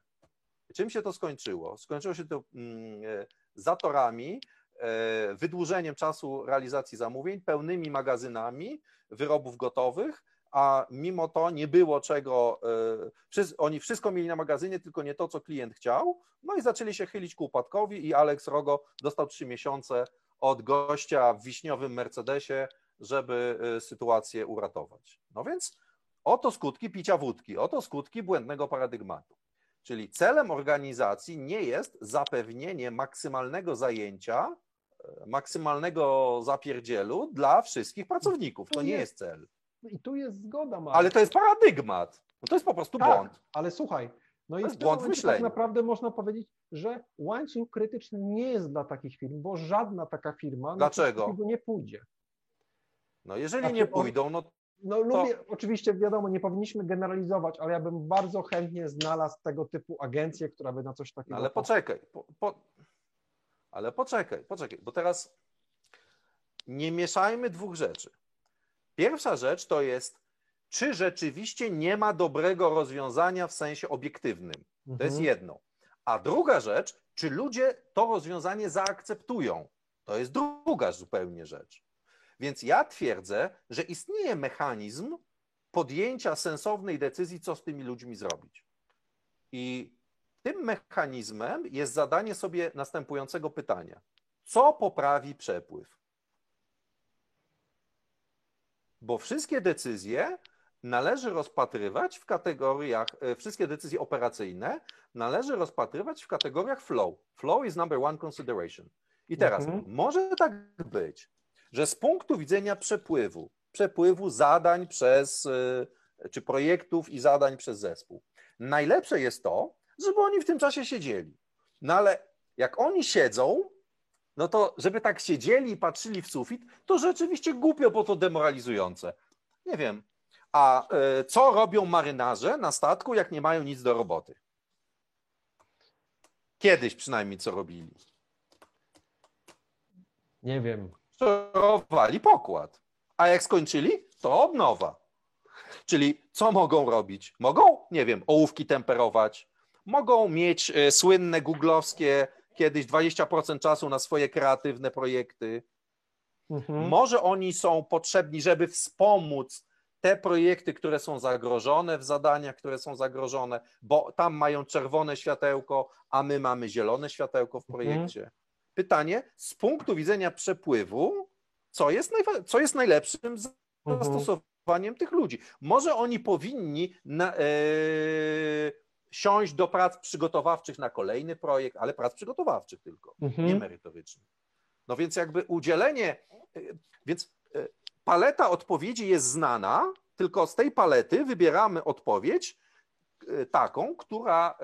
Czym się to skończyło? Skończyło się to mm, e, zatorami, e, wydłużeniem czasu realizacji zamówień, pełnymi magazynami wyrobów gotowych, a mimo to nie było czego, oni wszystko mieli na magazynie, tylko nie to, co klient chciał, no i zaczęli się chylić ku upadkowi i Alex Rogo dostał trzy miesiące od gościa w wiśniowym Mercedesie, żeby e, sytuację uratować. No więc oto skutki picia wódki, oto skutki błędnego paradygmatu. Czyli celem organizacji nie jest zapewnienie maksymalnego zajęcia, e, maksymalnego zapierdzielu dla wszystkich pracowników. To To nie jest- cel. I tu jest zgoda, Marek. Ale to jest paradygmat. No to jest po prostu tak, błąd. ale słuchaj, no i jest błąd w momencie tak naprawdę można powiedzieć, że łańcuch krytyczny nie jest dla takich firm, bo żadna taka firma Dlaczego? nie pójdzie. No jeżeli nie pójdą, no No lubię, oczywiście wiadomo, nie powinniśmy generalizować, ale ja bym bardzo chętnie znalazł tego typu agencję, która by na coś takiego... Ale poczekaj. Po, po, ale poczekaj, poczekaj, bo teraz nie mieszajmy dwóch rzeczy. Pierwsza rzecz to jest, czy rzeczywiście nie ma dobrego rozwiązania w sensie obiektywnym. To jest Mhm. jedno. A druga rzecz, czy ludzie to rozwiązanie zaakceptują? To jest druga zupełnie rzecz. Więc ja twierdzę, że istnieje mechanizm podjęcia sensownej decyzji, co z tymi ludźmi zrobić. I tym mechanizmem jest zadanie sobie następującego pytania: co poprawi przepływ? Bo wszystkie decyzje należy rozpatrywać w kategoriach, e, wszystkie decyzje operacyjne należy rozpatrywać w kategoriach flow. Flow is number one consideration. I teraz Mhm. może tak być, że z punktu widzenia przepływu, przepływu zadań przez, e, czy projektów i zadań przez zespół, najlepsze jest to, żeby oni w tym czasie siedzieli. No ale jak oni siedzą, no to żeby tak siedzieli i patrzyli w sufit, to rzeczywiście głupio, bo to demoralizujące. Nie wiem. A e, co robią marynarze na statku, jak nie mają nic do roboty? Kiedyś przynajmniej co robili? Nie wiem. Szorowali pokład. A jak skończyli, to obnowa. Czyli co mogą robić? Mogą, nie wiem, ołówki temperować, mogą mieć e, słynne googlowskie kiedyś 20% czasu na swoje kreatywne projekty. Mhm. Może oni są potrzebni, żeby wspomóc te projekty, które są zagrożone w zadaniach, które są zagrożone, bo tam mają czerwone światełko, a my mamy zielone światełko w projekcie. Pytanie, z punktu widzenia przepływu, co jest, najwa- co jest najlepszym Mhm. zastosowaniem tych ludzi? Może oni powinni na, e, siąść do prac przygotowawczych na kolejny projekt, ale prac przygotowawczych tylko Mhm. nie merytorycznych. No więc jakby udzielenie, y, więc y, paleta odpowiedzi jest znana, tylko z tej palety wybieramy odpowiedź taką, która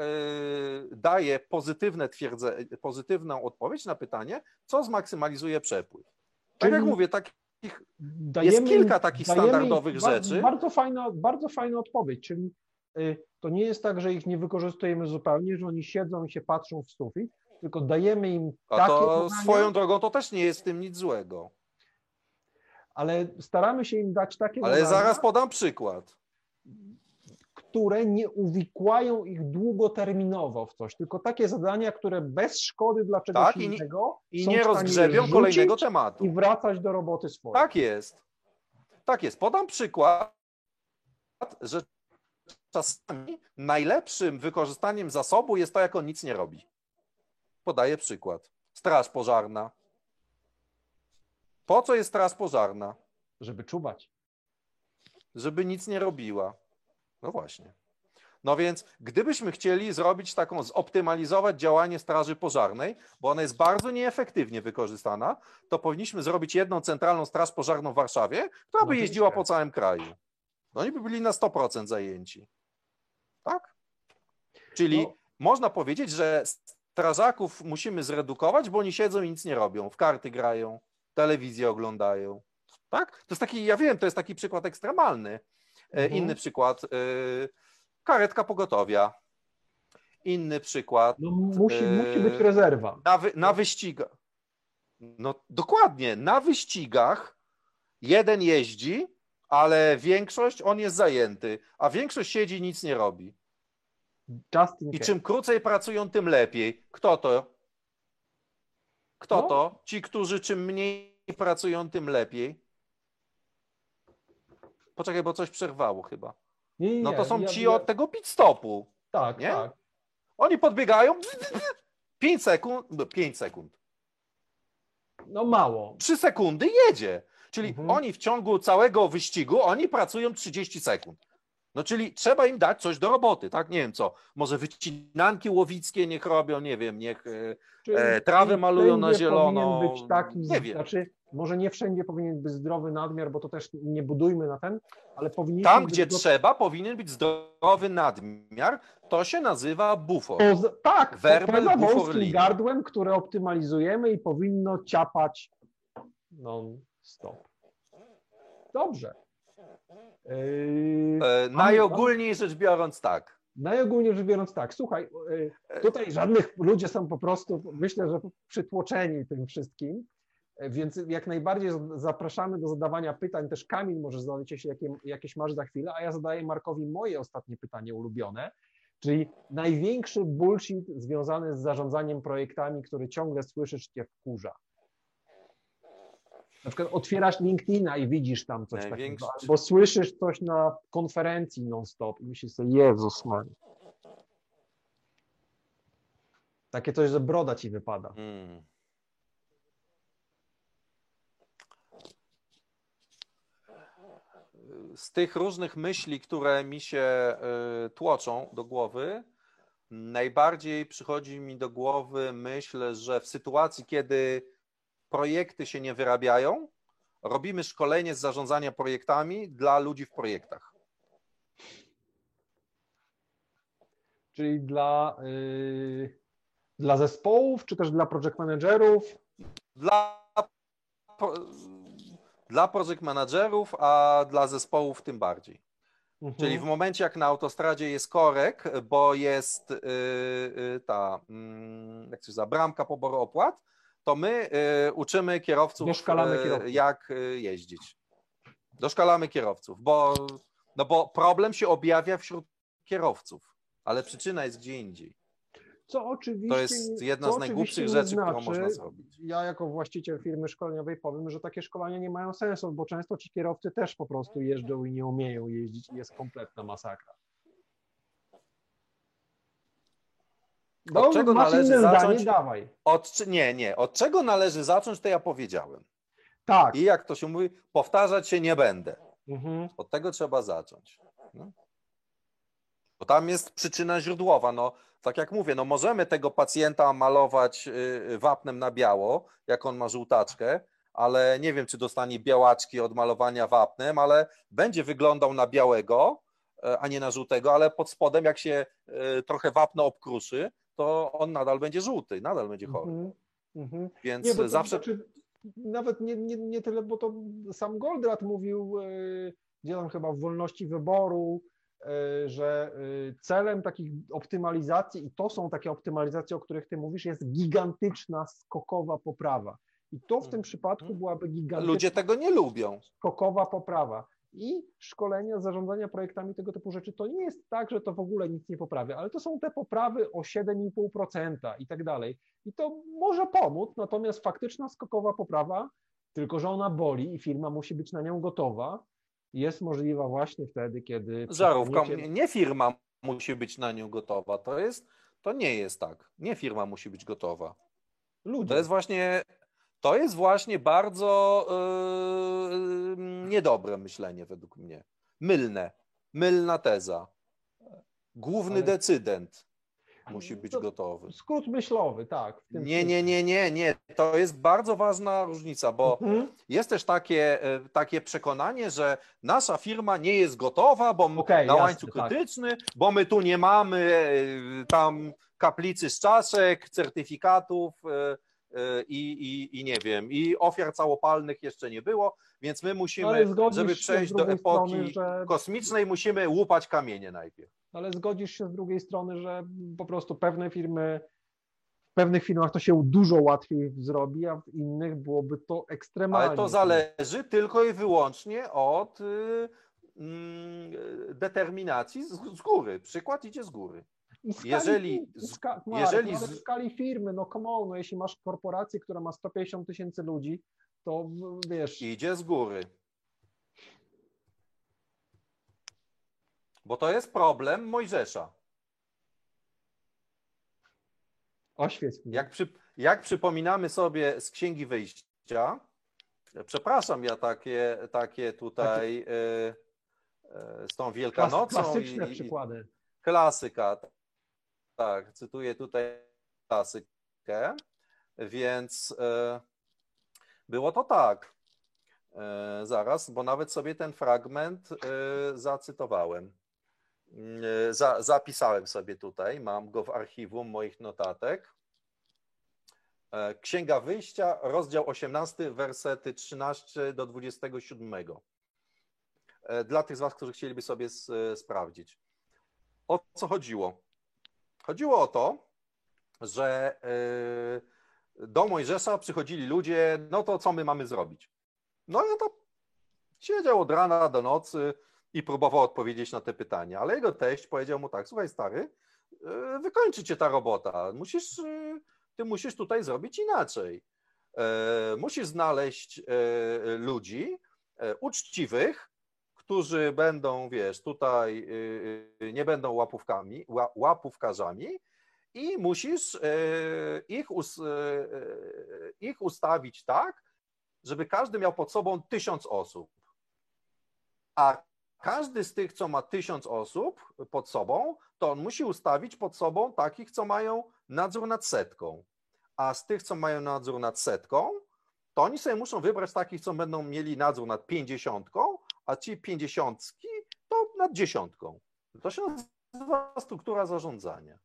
y, daje pozytywne twierdze, pozytywną odpowiedź na pytanie, co zmaksymalizuje przepływ. Tak jak Czyli mówię, takich Dajemy jest kilka takich standardowych rzeczy. Bardzo fajna, bardzo fajna odpowiedź, czyli y, to nie jest tak, że ich nie wykorzystujemy zupełnie, że oni siedzą i się patrzą w sufit, tylko dajemy im A takie to zadania, swoją drogą to też nie jest w tym nic złego. ale staramy się im dać takie Ale zadania, zaraz podam przykład. Które nie uwikłają ich długoterminowo w coś, tylko takie zadania, które bez szkody dla czegoś Tak, i nie- innego I nie stanie rozgrzebią kolejnego tematu. i wracać do roboty swojej. Tak jest. Tak jest. Podam przykład, że czasami najlepszym wykorzystaniem zasobu jest to, jak on nic nie robi. Podaję przykład. Straż pożarna. Po co jest straż pożarna? Żeby czuwać. Żeby nic nie robiła. No właśnie. No więc, gdybyśmy chcieli zrobić taką, zoptymalizować działanie Straży Pożarnej, bo ona jest bardzo nieefektywnie wykorzystana, to powinniśmy zrobić jedną centralną Straż Pożarną w Warszawie, która by No jeździła po całym kraju. No oni by byli na 100% zajęci. Tak? Czyli No. można powiedzieć, że strażaków musimy zredukować, bo oni siedzą i nic nie robią. W karty grają, telewizję oglądają. Tak? To jest taki, ja wiem, to jest taki przykład ekstremalny. E, Mhm. Inny przykład, e, karetka pogotowia. Inny przykład, No, musi, musi być rezerwa. na, wy, na wyścigach. No dokładnie, na wyścigach jeden jeździ, ale większość on jest zajęty, a większość siedzi i nic nie robi. I czym krócej pracują, tym lepiej. Kto to? Kto No. to? Ci, którzy czym mniej pracują, tym lepiej. Poczekaj, bo coś przerwało chyba. Nie, nie, No to są ja- ci ja- od tego pit stopu. Tak, nie? tak. Oni podbiegają 5 sekund, 5 sekund. No mało. 3 sekundy jedzie. Czyli Mhm. oni w ciągu całego wyścigu, oni pracują 30 sekund. No czyli trzeba im dać coś do roboty, tak? Nie wiem co, może wycinanki łowickie niech robią, nie wiem, niech e, E, trawę malują na zielono, być taki, nie wiem. znaczy może nie wszędzie powinien być zdrowy nadmiar, bo to też nie budujmy na ten, ale powinien tam, gdzie trzeba, powinien być zdrowy nadmiar. To się nazywa bufor. Poza, tak, wąskim limit. gardłem, które optymalizujemy i powinno ciapać non-stop. Dobrze. Yy, E, Najogólniej rzecz biorąc, tak. Najogólniej rzecz biorąc tak, słuchaj, yy, tutaj żadnych ludzie są po prostu, myślę, że przytłoczeni tym wszystkim, yy, więc jak najbardziej zapraszamy do zadawania pytań. Też Kamil może zadać, jeśli jakie, jakieś masz za chwilę, a ja zadaję Markowi moje ostatnie pytanie ulubione, czyli największy bullshit związany z zarządzaniem projektami, który ciągle słyszysz, cię wkurza. Na przykład otwierasz LinkedIna i widzisz tam coś Największy- takiego, albo słyszysz coś na konferencji non-stop i myślisz sobie, Jezus Maria. Takie coś, że broda ci wypada. Hmm. Z tych różnych myśli, które mi się y, tłoczą do głowy, najbardziej przychodzi mi do głowy myśl, że w sytuacji, kiedy projekty się nie wyrabiają, robimy szkolenie z zarządzania projektami dla ludzi w projektach. Czyli dla, yy, dla zespołów, czy też dla project managerów? Dla, pro- dla project managerów, a dla zespołów tym bardziej. Mhm. Czyli w momencie, jak na autostradzie jest korek, bo jest yy, yy, ta, mm, jak się nazywa, bramka poboru opłat, to my yy, uczymy kierowców, Doszkalamy yy, kierowców. jak yy, jeździć. Doszkalamy kierowców, bo, no bo problem się objawia wśród kierowców, ale przyczyna jest gdzie indziej. Co oczywiście, To jest jedna z najgłupszych rzeczy, którą znaczy, można zrobić. Ja jako właściciel firmy szkoleniowej powiem, że takie szkolenia nie mają sensu, bo często ci kierowcy też po prostu jeżdżą i nie umieją jeździć i jest kompletna masakra. Od czego masz należy zacząć? zdanie, dawaj. Od, nie, nie. Od czego należy zacząć, to ja powiedziałem. Tak. I jak to się mówi, powtarzać się nie będę. Mhm. Od tego trzeba zacząć. No. Bo tam jest przyczyna źródłowa. No, tak jak mówię, no możemy tego pacjenta malować y, wapnem na biało, jak on ma żółtaczkę, ale nie wiem, czy dostanie białaczki od malowania wapnem, ale będzie wyglądał na białego, e, a nie na żółtego, ale pod spodem, jak się e, trochę wapno obkruszy, to on nadal będzie żółty, nadal będzie chory. Mhm. Mhm. Więc Nie, to zawsze znaczy, nawet nie, nie, nie tyle, bo to sam Goldratt mówił, e, gdzie tam chyba w wolności wyboru, e, że e, celem takich optymalizacji, i to są takie optymalizacje, o których ty mówisz, jest gigantyczna, skokowa poprawa. I to w tym przypadku byłaby gigantyczna, Mhm. ludzie tego nie lubią. skokowa poprawa. I szkolenia, zarządzania projektami tego typu rzeczy, to nie jest tak, że to w ogóle nic nie poprawia, ale to są te poprawy o 7,5% i tak dalej. I to może pomóc, natomiast faktyczna skokowa poprawa, tylko że ona boli i firma musi być na nią gotowa, jest możliwa właśnie wtedy, kiedy. Żarówka, nie firma musi być na nią gotowa. To jest, to nie jest tak. Nie firma musi być gotowa. Ludzie. To jest właśnie, to jest właśnie bardzo yy, niedobre myślenie według mnie. Mylne. Mylna teza. Główny Ale- decydent musi być To- gotowy. Skrót myślowy, tak. Nie, nie, nie, nie, nie. To jest bardzo ważna różnica, bo Mhm. jest też takie, e, takie przekonanie, że nasza firma nie jest gotowa, bo Okej, na jasne, łańcuch tak. krytyczny, bo my tu nie mamy e, tam kaplicy z czaszek, certyfikatów e, i, i, i nie wiem, i ofiar całopalnych jeszcze nie było, więc my musimy, żeby przejść do epoki strony, że- kosmicznej, musimy łupać kamienie najpierw. Ale zgodzisz się z drugiej strony, że po prostu pewne firmy, w pewnych firmach to się dużo łatwiej zrobi, a w innych byłoby to ekstremalnie. Ale to zależy tylko i wyłącznie od y, mm, determinacji z góry. Przykład idzie z góry. I skali, jeżeli i z- ska, Marek, jeżeli ale z- w skali firmy, no come on, no jeśli masz korporację, która ma 150 tysięcy ludzi, to wiesz, Idzie z góry. Bo to jest problem Mojżesza. oświeć mnie. Jak, przy, jak przypominamy sobie z Księgi Wyjścia, przepraszam, ja takie, takie tutaj y, z tą Wielkanocą. Klasyczne i, przykłady. Klasyka. Tak, cytuję tutaj klasykę. Więc było to tak. Zaraz, bo nawet sobie ten fragment zacytowałem. Za, zapisałem sobie tutaj, mam go w archiwum moich notatek. E, Księga Wyjścia, rozdział 18, wersety 13 do 27. E, dla tych z Was, którzy chcieliby sobie sprawdzić. O co chodziło? Chodziło o to, że e, do Mojżesza przychodzili ludzie, no to co my mamy zrobić? No i to siedział od rana do nocy i próbował odpowiedzieć na te pytania, ale jego teść powiedział mu tak, słuchaj stary, wykończy cię ta robota, musisz ty musisz tutaj zrobić inaczej. Musisz znaleźć ludzi uczciwych, którzy będą, wiesz, tutaj nie będą łapówkami, łapówkarzami i musisz ich, ich ustawić tak, żeby każdy miał pod sobą tysiąc osób. A każdy z tych, co ma tysiąc osób pod sobą, to on musi ustawić pod sobą takich, co mają nadzór nad setką. A z tych, co mają nadzór nad setką, to oni sobie muszą wybrać takich, co będą mieli nadzór nad pięćdziesiątką, a ci pięćdziesiątki to nad dziesiątką. To się nazywa struktura zarządzania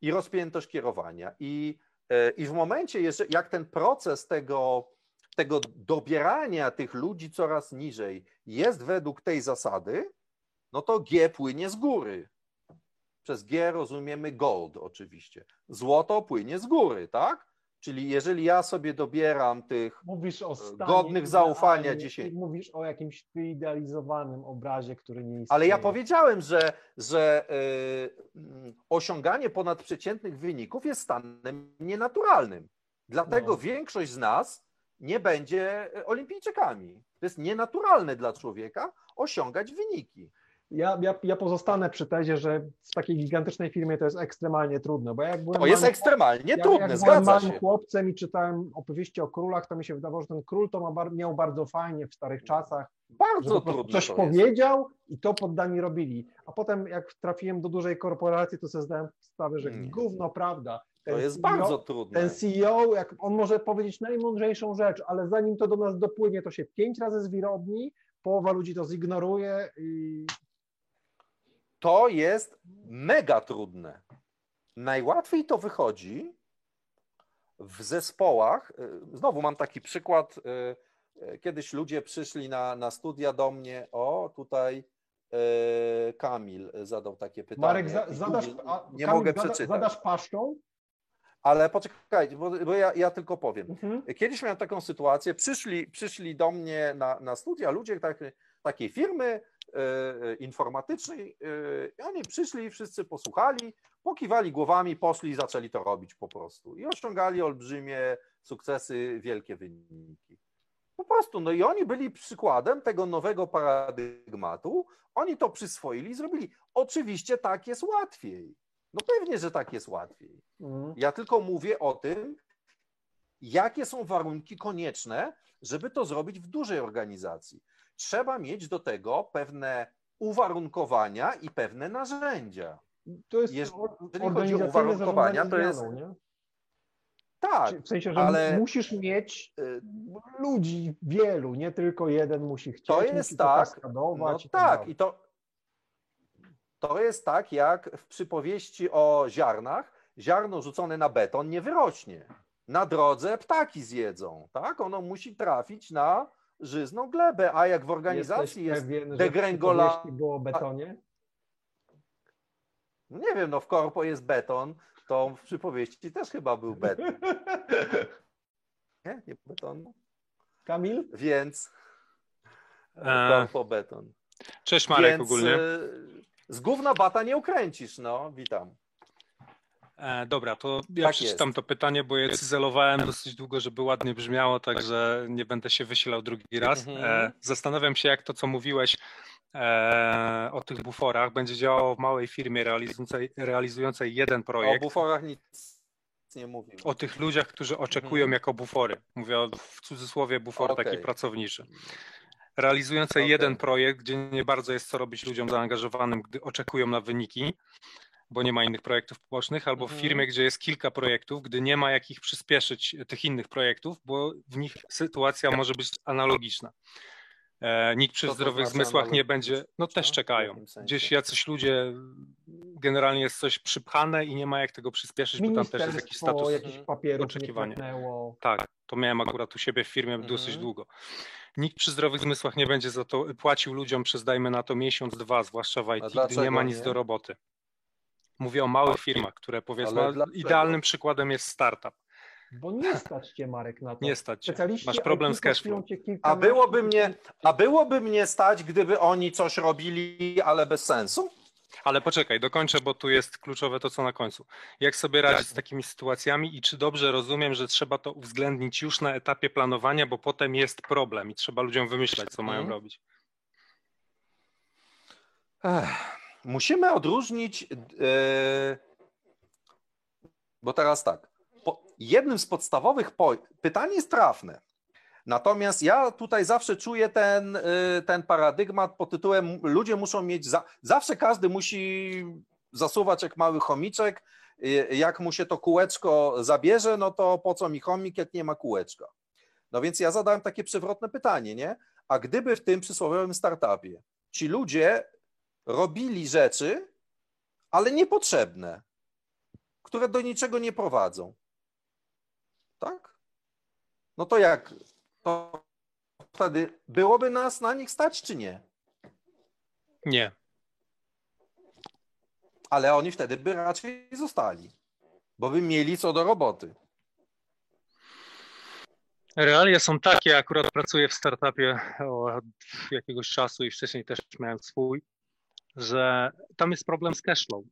i rozpiętość kierowania. I, e, i w momencie, jak ten proces tego, tego dobierania tych ludzi coraz niżej jest według tej zasady, no to G płynie z góry. Przez G rozumiemy gold oczywiście. Złoto płynie z góry, tak? Czyli jeżeli ja sobie dobieram tych stanie godnych zaufania 10. Mówisz o jakimś wyidealizowanym obrazie, który nie istnieje. Ale ja powiedziałem, że, że yy, osiąganie ponadprzeciętnych wyników jest stanem nienaturalnym. Dlatego no. większość z nas nie będzie olimpijczykami. To jest nienaturalne dla człowieka osiągać wyniki ja, ja, ja pozostanę przy tezie, że w takiej gigantycznej firmie to jest ekstremalnie trudne, bo jak byłem To jest ekstremalnie trudne, jak zgadza byłem się. chłopcem i czytałem opowieści o królach, to mi się wydawało, że ten król to ma, miał bardzo fajnie w starych czasach. Bardzo trudno. Coś powiedział i to poddani robili. A potem jak trafiłem do dużej korporacji, to sobie zdałem sprawę, że Nie. gówno prawda. Ten to jest CEO, bardzo trudne. Ten CEO, jak on może powiedzieć najmądrzejszą rzecz, ale zanim to do nas dopłynie, to się pięć razy zwirobni, połowa ludzi to zignoruje i to jest mega trudne. Najłatwiej to wychodzi w zespołach. Y, znowu mam taki przykład. Y, y, kiedyś ludzie przyszli na, na studia do mnie. O, tutaj Kamil zadał takie pytanie. Marek, za, zadasz, a, nie Kamil, mogę przeczytać. Zadasz paszczą? Ale poczekajcie, bo, bo ja, ja, tylko powiem. Mhm. Kiedyś miałem taką sytuację, przyszli, przyszli do mnie na, na studia ludzie tak, takiej firmy, informatycznej e, i oni przyszli, wszyscy posłuchali, pokiwali głowami, poszli i zaczęli to robić po prostu. I osiągali olbrzymie sukcesy, wielkie wyniki. Po prostu, no i oni byli przykładem tego nowego paradygmatu, oni to przyswoili i zrobili. Oczywiście tak jest łatwiej. No pewnie, że tak jest łatwiej. Mhm. Ja tylko mówię o tym, jakie są warunki konieczne, żeby to zrobić w dużej organizacji trzeba mieć do tego pewne uwarunkowania i pewne narzędzia. To jest Jeżeli chodzi o uwarunkowania, to jest. nie? Tak. W sensie, że ale... musisz mieć y, ludzi wielu, nie tylko jeden musi chcieć. To jest tak. To no tak, tak i to, to jest tak, jak w przypowieści o ziarnach. Ziarno rzucone na beton nie wyrośnie. Na drodze ptaki zjedzą, tak? Ono musi trafić na żyzną glebę, a jak w organizacji jest pewien, degręgola... było o betonie? No nie wiem, no w korpo jest beton, to w przypowieści też chyba był beton. Nie? Nie beton? Kamil? Więc e, korpo beton. Cześć Marek Więc, ogólnie. E, z gówna bata nie ukręcisz, no. Witam. E, dobra, to ja tak przeczytam jest. to pytanie, bo je cyzelowałem dosyć długo, żeby ładnie brzmiało, także nie będę się wysilał drugi raz. E, mhm. zastanawiam się, jak to, co mówiłeś e, o tych buforach, będzie działało w małej firmie realizującej, realizującej jeden projekt. O buforach nic nie mówił. O tych ludziach, którzy oczekują mhm. jako bufory. Mówię o, w cudzysłowie bufor okay. taki pracowniczy. realizujące okay. jeden projekt, gdzie nie bardzo jest co robić ludziom zaangażowanym, gdy oczekują na wyniki, bo nie ma innych projektów pobocznych, albo w mhm. firmie, gdzie jest kilka projektów, gdy nie ma jakich przyspieszyć tych innych projektów, bo w nich sytuacja może być analogiczna. E, nikt przy zdrowych znaczy zmysłach nie będzie, no też czekają. Gdzieś jacyś ludzie, generalnie jest coś przypchane i nie ma jak tego przyspieszyć, bo tam też jest jakiś status oczekiwania. Tak, to miałem akurat u siebie w firmie mhm. dosyć długo. Nikt przy zdrowych zmysłach nie będzie za to płacił ludziom przez dajmy na to miesiąc, dwa, zwłaszcza w IT, gdy nie ma nic do roboty. Mówię o małych firmach, które powiedzmy, idealnym przykładem jest startup. Bo nie stać cię, Marek, na to. Nie stać cię. Masz problem z cashflow. A byłoby, mnie, a byłoby mnie stać, gdyby oni coś robili, ale bez sensu? Ale poczekaj, dokończę, bo tu jest kluczowe to, co na końcu. Jak sobie radzić z takimi sytuacjami i czy dobrze rozumiem, że trzeba to uwzględnić już na etapie planowania, bo potem jest problem i trzeba ludziom wymyślać, co mają hmm. robić? Ech, musimy odróżnić, yy, bo teraz tak, jednym z podstawowych po... pytań jest trafne. Natomiast ja tutaj zawsze czuję ten, y, ten paradygmat pod tytułem ludzie muszą mieć, za... zawsze każdy musi zasuwać jak mały chomiczek, y, jak mu się to kółeczko zabierze, no to po co mi chomik, jak nie ma kółeczka. No więc ja zadałem takie przewrotne pytanie, nie? A gdyby w tym przysłowiowym startupie ci ludzie robili rzeczy, ale niepotrzebne, które do niczego nie prowadzą, tak? No to jak? To wtedy byłoby nas na nich stać, czy nie? Nie. Ale oni wtedy by raczej zostali, bo by mieli co do roboty. Realia są takie, akurat pracuję w startupie od jakiegoś czasu i wcześniej też miałem swój, że tam jest problem z cashflow.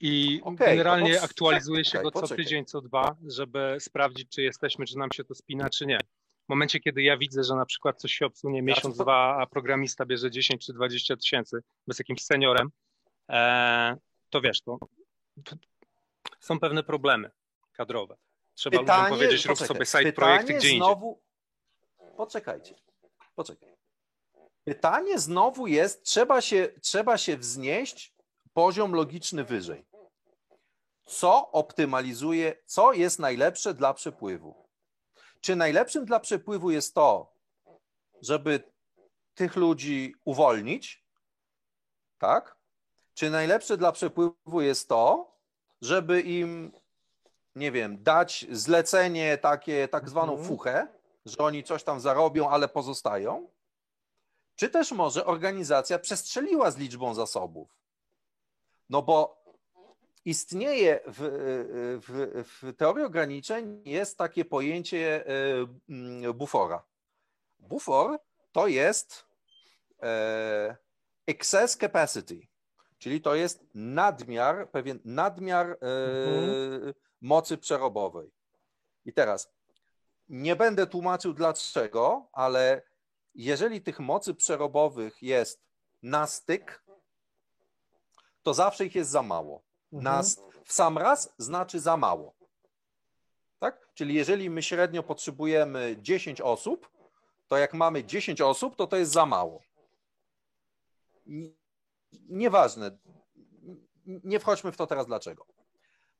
I okay, generalnie aktualizuje się go co tydzień, co dwa, żeby sprawdzić, czy jesteśmy, czy nam się to spina, czy nie. W momencie, kiedy ja widzę, że na przykład coś się obsunie miesiąc, to... dwa, a programista bierze 10 czy 20 tysięcy bez jakimś seniorem, e, to wiesz, to, to, są pewne problemy kadrowe. Trzeba pytanie, ludziom powiedzieć, rób sobie site projekty gdzie znowu... indziej. Poczekajcie, poczekaj. Pytanie znowu jest, trzeba się, trzeba się wznieść poziom logiczny wyżej co optymalizuje, co jest najlepsze dla przepływu. Czy najlepszym dla przepływu jest to, żeby tych ludzi uwolnić? Tak? Czy najlepsze dla przepływu jest to, żeby im, nie wiem, dać zlecenie takie, tak zwaną mhm. fuchę, że oni coś tam zarobią, ale pozostają? Czy też może organizacja przestrzeliła z liczbą zasobów? No bo istnieje w, w, w, teorii ograniczeń jest takie pojęcie e, mm, bufora. Bufor to jest e, excess capacity, czyli to jest nadmiar, pewien nadmiar e, mhm. mocy przerobowej. I teraz nie będę tłumaczył dlaczego, ale jeżeli tych mocy przerobowych jest na styk, to zawsze ich jest za mało. Mhm. Nas w sam raz znaczy za mało. Tak? Czyli jeżeli my średnio potrzebujemy 10 osób, to jak mamy 10 osób, to to jest za mało. Nieważne. Nie wchodźmy w to teraz dlaczego.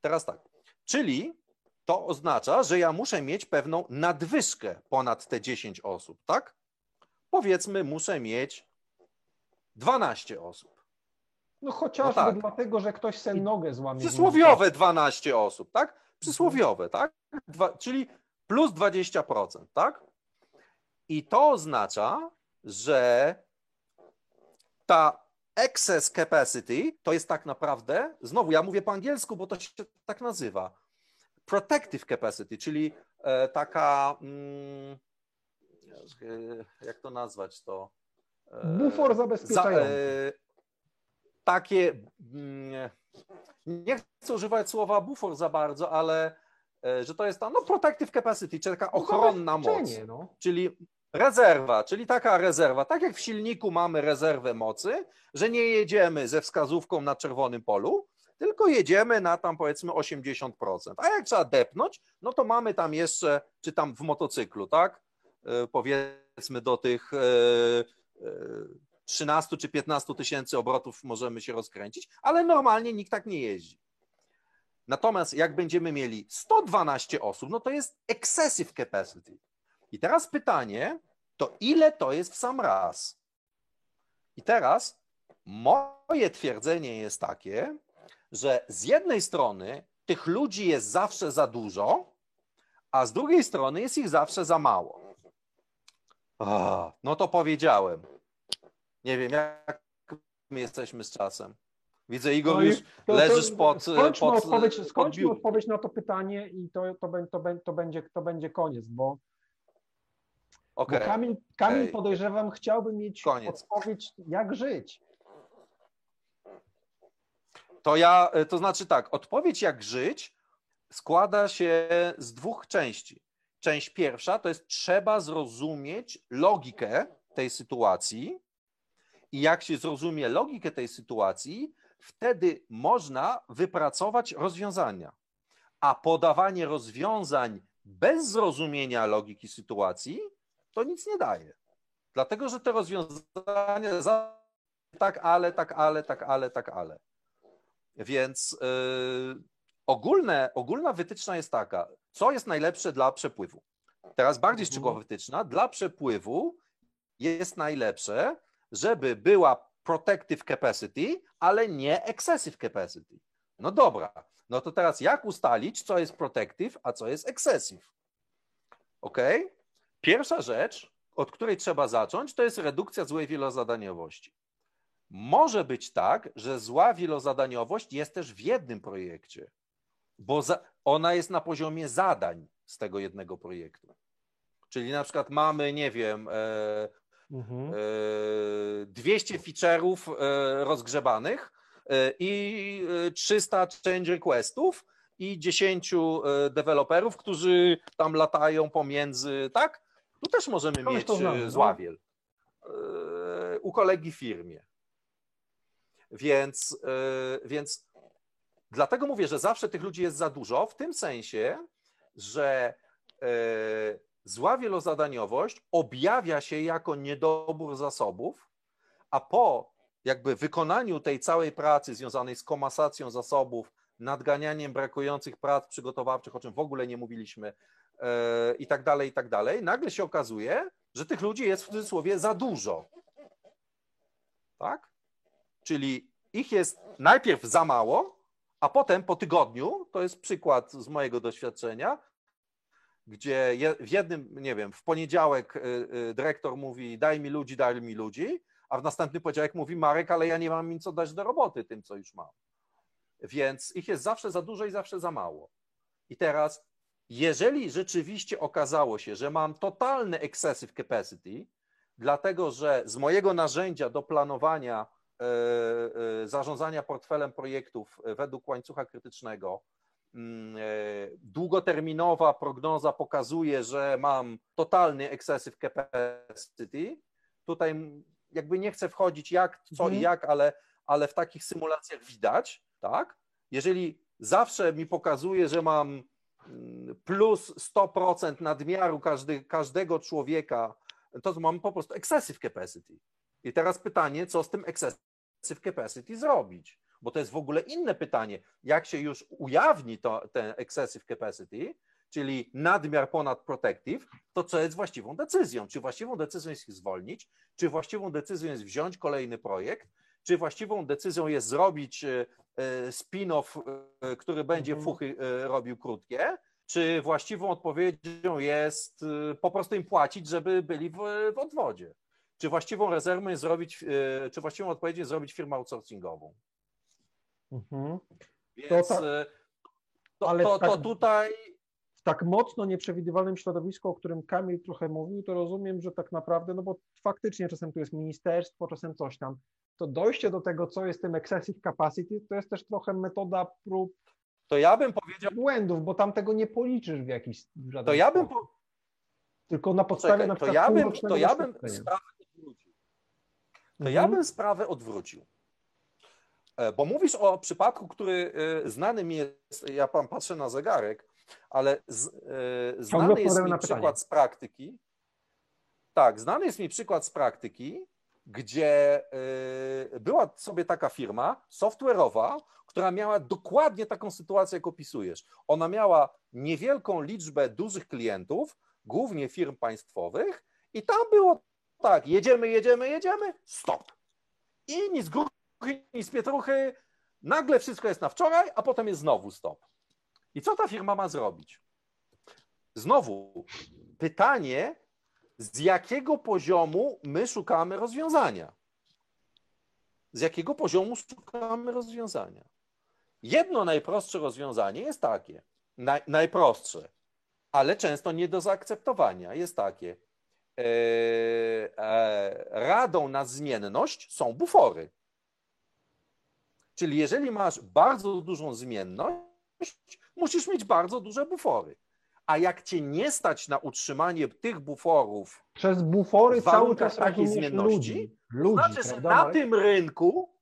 Teraz tak. Czyli to oznacza, że ja muszę mieć pewną nadwyżkę ponad te 10 osób, tak? Powiedzmy, muszę mieć 12 osób. No chociażby no tak. dlatego, że ktoś sobie nogę złamie. Przysłowiowe 12 osób, tak? Przysłowiowe, tak? Dwa, czyli plus 20%, tak? I to oznacza, że ta excess capacity to jest tak naprawdę, znowu ja mówię po angielsku, bo to się tak nazywa, protective capacity, czyli e, taka, mm, jak to nazwać to? E, Bufor zabezpieczający. Za, e, takie, mm, nie chcę używać słowa bufor za bardzo, ale e, że to jest ta no, protective capacity, czyli taka ochronna moc. No. Czyli rezerwa, czyli taka rezerwa, tak jak w silniku mamy rezerwę mocy, że nie jedziemy ze wskazówką na czerwonym polu, tylko jedziemy na tam powiedzmy 80%. A jak trzeba depnąć, no to mamy tam jeszcze, czy tam w motocyklu, tak? E, powiedzmy do tych 13 czy 15 tysięcy obrotów możemy się rozkręcić, ale normalnie nikt tak nie jeździ. Natomiast jak będziemy mieli 112 osób, no to jest excessive capacity. I teraz pytanie, to ile to jest w sam raz? I teraz moje twierdzenie jest takie, że z jednej strony tych ludzi jest zawsze za dużo, a z drugiej strony jest ich zawsze za mało. Oh, no to powiedziałem. Nie wiem, jak my jesteśmy z czasem. Widzę, Igor, no już to, leżysz pod. Skończmy, pod, odpowiedź, pod skończmy odpowiedź na to pytanie i to, to, to, to, będzie, to będzie koniec, bo, okay. bo Kamil, Kamil okay. podejrzewam, chciałby mieć koniec. odpowiedź, jak żyć. To ja, to znaczy tak, odpowiedź jak żyć składa się z dwóch części. Część pierwsza to jest trzeba zrozumieć logikę tej sytuacji i jak się zrozumie logikę tej sytuacji, wtedy można wypracować rozwiązania. A podawanie rozwiązań bez zrozumienia logiki sytuacji to nic nie daje. Dlatego, że te rozwiązania za tak, ale, tak, ale, tak, ale, tak, ale. Więc yy, ogólne, ogólna wytyczna jest taka, co jest najlepsze dla przepływu. Teraz bardziej mhm. szczegółowa wytyczna, dla przepływu jest najlepsze, żeby była protective capacity, ale nie excessive capacity. No dobra, no to teraz jak ustalić, co jest protective, a co jest excessive? Ok? Pierwsza rzecz, od której trzeba zacząć, to jest redukcja złej wielozadaniowości. Może być tak, że zła wielozadaniowość jest też w jednym projekcie, bo za, ona jest na poziomie zadań z tego jednego projektu. Czyli na przykład mamy, nie wiem, e, mhm. 200 e, feature'ów e, rozgrzebanych e, i 300 change requestów i 10 deweloperów, którzy tam latają pomiędzy, tak? Tu też możemy mieć no. zławiel. U kolegi firmie. Więc, więc dlatego mówię, że zawsze tych ludzi jest za dużo, w tym sensie, że Zła wielozadaniowość objawia się jako niedobór zasobów, a po jakby wykonaniu tej całej pracy związanej z komasacją zasobów, nadganianiem brakujących prac przygotowawczych, o czym w ogóle nie mówiliśmy, yy, i tak dalej, i tak dalej, nagle się okazuje, że tych ludzi jest w cudzysłowie za dużo. Tak? Czyli ich jest najpierw za mało, a potem po tygodniu, to jest przykład z mojego doświadczenia, gdzie w jednym, nie wiem, w poniedziałek y, y, dyrektor mówi daj mi ludzi, daj mi ludzi, a w następny poniedziałek mówi Marek, ale ja nie mam im co dać do roboty tym, co już mam. Więc ich jest zawsze za dużo i zawsze za mało. I teraz, jeżeli rzeczywiście okazało się, że mam totalny excessive capacity, dlatego że z mojego narzędzia do planowania, zarządzania portfelem projektów według łańcucha krytycznego Mm, e, długoterminowa prognoza pokazuje, że mam totalny excessive capacity. Tutaj jakby nie chcę wchodzić jak, co mhm. i jak, ale, ale w takich symulacjach widać, tak? Jeżeli zawsze mi pokazuje, że mam mm, plus 100% nadmiaru każdy, każdego człowieka, to mam po prostu excessive capacity. I teraz pytanie, co z tym excessive capacity zrobić? bo to jest w ogóle inne pytanie, jak się już ujawni to, ten excessive capacity, czyli nadmiar ponad protective, to co jest właściwą decyzją? Czy właściwą decyzją jest ich zwolnić, czy właściwą decyzją jest wziąć kolejny projekt, czy właściwą decyzją jest zrobić e, e, spin-off, e, który będzie mhm. fuchy robił krótkie, czy właściwą odpowiedzią jest po prostu im płacić, żeby byli w, w odwodzie? Czy właściwą rezerwą jest zrobić, czy właściwą odpowiedzią jest zrobić firmę outsourcingową? Mhm. Więc to, ta, e, to, ale to, tak, to tutaj. W tak mocno nieprzewidywalnym środowisku, o którym Kamil trochę mówił, to rozumiem, że tak naprawdę, no bo faktycznie czasem tu jest ministerstwo, czasem coś tam. To dojście do tego, co jest tym excessive capacity, to jest też trochę metoda prób. To ja bym powiedział. Błędów, bo tam tego nie policzysz w jakiś. W to ja bym. Po... Tylko na podstawie Czekaj, na przykład. To ja bym, to ja bym sprawę. To mhm. ja bym sprawę odwrócił. E, bo mówisz o przypadku, który e, znany mi jest, ja pan patrzę na zegarek, ale z, e, znany jest mi przykład z praktyki. Tak, znany jest mi przykład z praktyki, gdzie była sobie taka firma software'owa, która miała dokładnie taką sytuację, jak opisujesz. Ona miała niewielką liczbę dużych klientów, głównie firm państwowych, i tam było tak, jedziemy, jedziemy, jedziemy, stop. I nic gruchy, nic pietruchy, nagle wszystko jest na wczoraj, a potem jest znowu stop. I co ta firma ma zrobić? Znowu, pytanie, z jakiego poziomu my szukamy rozwiązania? Z jakiego poziomu szukamy rozwiązania? Jedno najprostsze rozwiązanie jest takie, naj, najprostsze, ale często nie do zaakceptowania, jest takie. E, e, radą na zmienność są bufory. Czyli jeżeli masz bardzo dużą zmienność, musisz mieć bardzo duże bufory. A jak cię nie stać na utrzymanie tych buforów. Przez bufory cały czas takiej zmienności, ludzi, ludzi znaczy, że na tym rynku.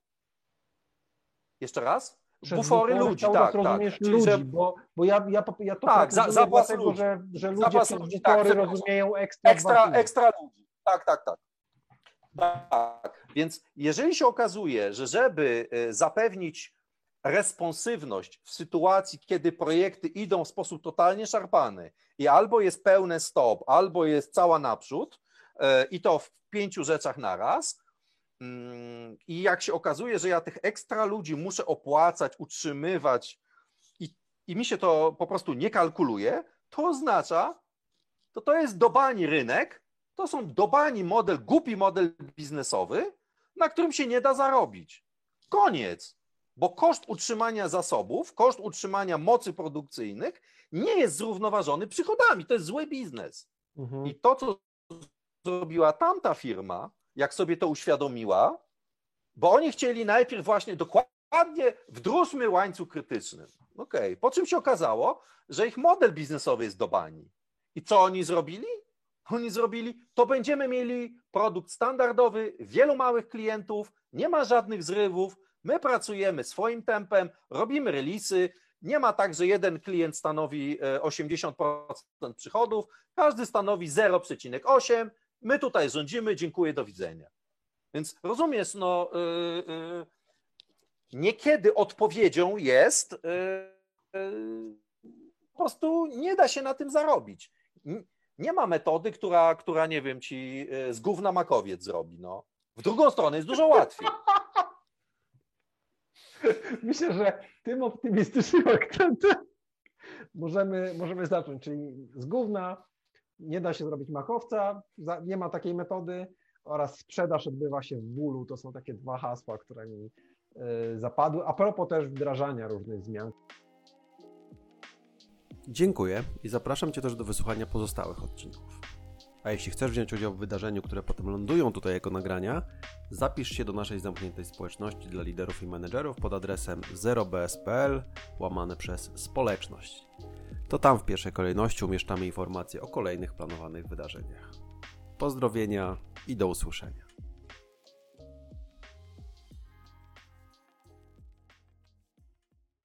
Jeszcze raz? Bufory ludzi, tak, rozumiesz tak. ludzi, że... bo, bo ja, ja, ja to tak, za, dlatego, ludzi. Że, że ludzie zapas przez ludzi, bufory tak, rozumieją ekstra ekstra, ekstra ludzi. Tak, tak, tak. Tak, więc jeżeli się okazuje, że żeby e, zapewnić responsywność w sytuacji, kiedy projekty idą w sposób totalnie szarpany i albo jest pełne stop, albo jest cała naprzód e, i to w pięciu rzeczach naraz, i jak się okazuje, że ja tych ekstra ludzi muszę opłacać, utrzymywać i, i mi się to po prostu nie kalkuluje, to oznacza, to to jest dobani rynek, to są dobani model, głupi model biznesowy, na którym się nie da zarobić. Koniec. Bo koszt utrzymania zasobów, koszt utrzymania mocy produkcyjnych nie jest zrównoważony przychodami. To jest zły biznes. Mhm. I to, co zrobiła tamta firma, jak sobie to uświadomiła, bo oni chcieli najpierw właśnie dokładnie wdróżmy łańcuch krytyczny. Okay. Po czym się okazało, że ich model biznesowy jest do bani. I co oni zrobili? Oni zrobili, to będziemy mieli produkt standardowy, wielu małych klientów, nie ma żadnych zrywów, my pracujemy swoim tempem, robimy releasy, nie ma tak, że jeden klient stanowi 80% e, przychodów, każdy stanowi 0,8, my tutaj rządzimy, dziękuję, do widzenia. Więc rozumiesz, no yy, yy, niekiedy odpowiedzią jest yy, po prostu nie da się na tym zarobić nie ma metody, która, która nie wiem, ci e, z gówna makowiec zrobi. No. W drugą stronę jest dużo łatwiej. Myślę, że tym optymistycznym akcentem możemy, możemy zacząć. Czyli z gówna nie da się zrobić makowca, nie ma takiej metody oraz sprzedaż odbywa się w bólu. To są takie dwa hasła, które mi e, zapadły. A propos też wdrażania różnych zmian. Dziękuję i zapraszam Cię też do wysłuchania pozostałych odcinków. A jeśli chcesz wziąć udział w wydarzeniu, które potem lądują tutaj jako nagrania, zapisz się do naszej zamkniętej społeczności dla liderów i menedżerów pod adresem 0bs.pl łamane przez społeczność. To tam w pierwszej kolejności umieszczamy informacje o kolejnych planowanych wydarzeniach. Pozdrowienia i do usłyszenia.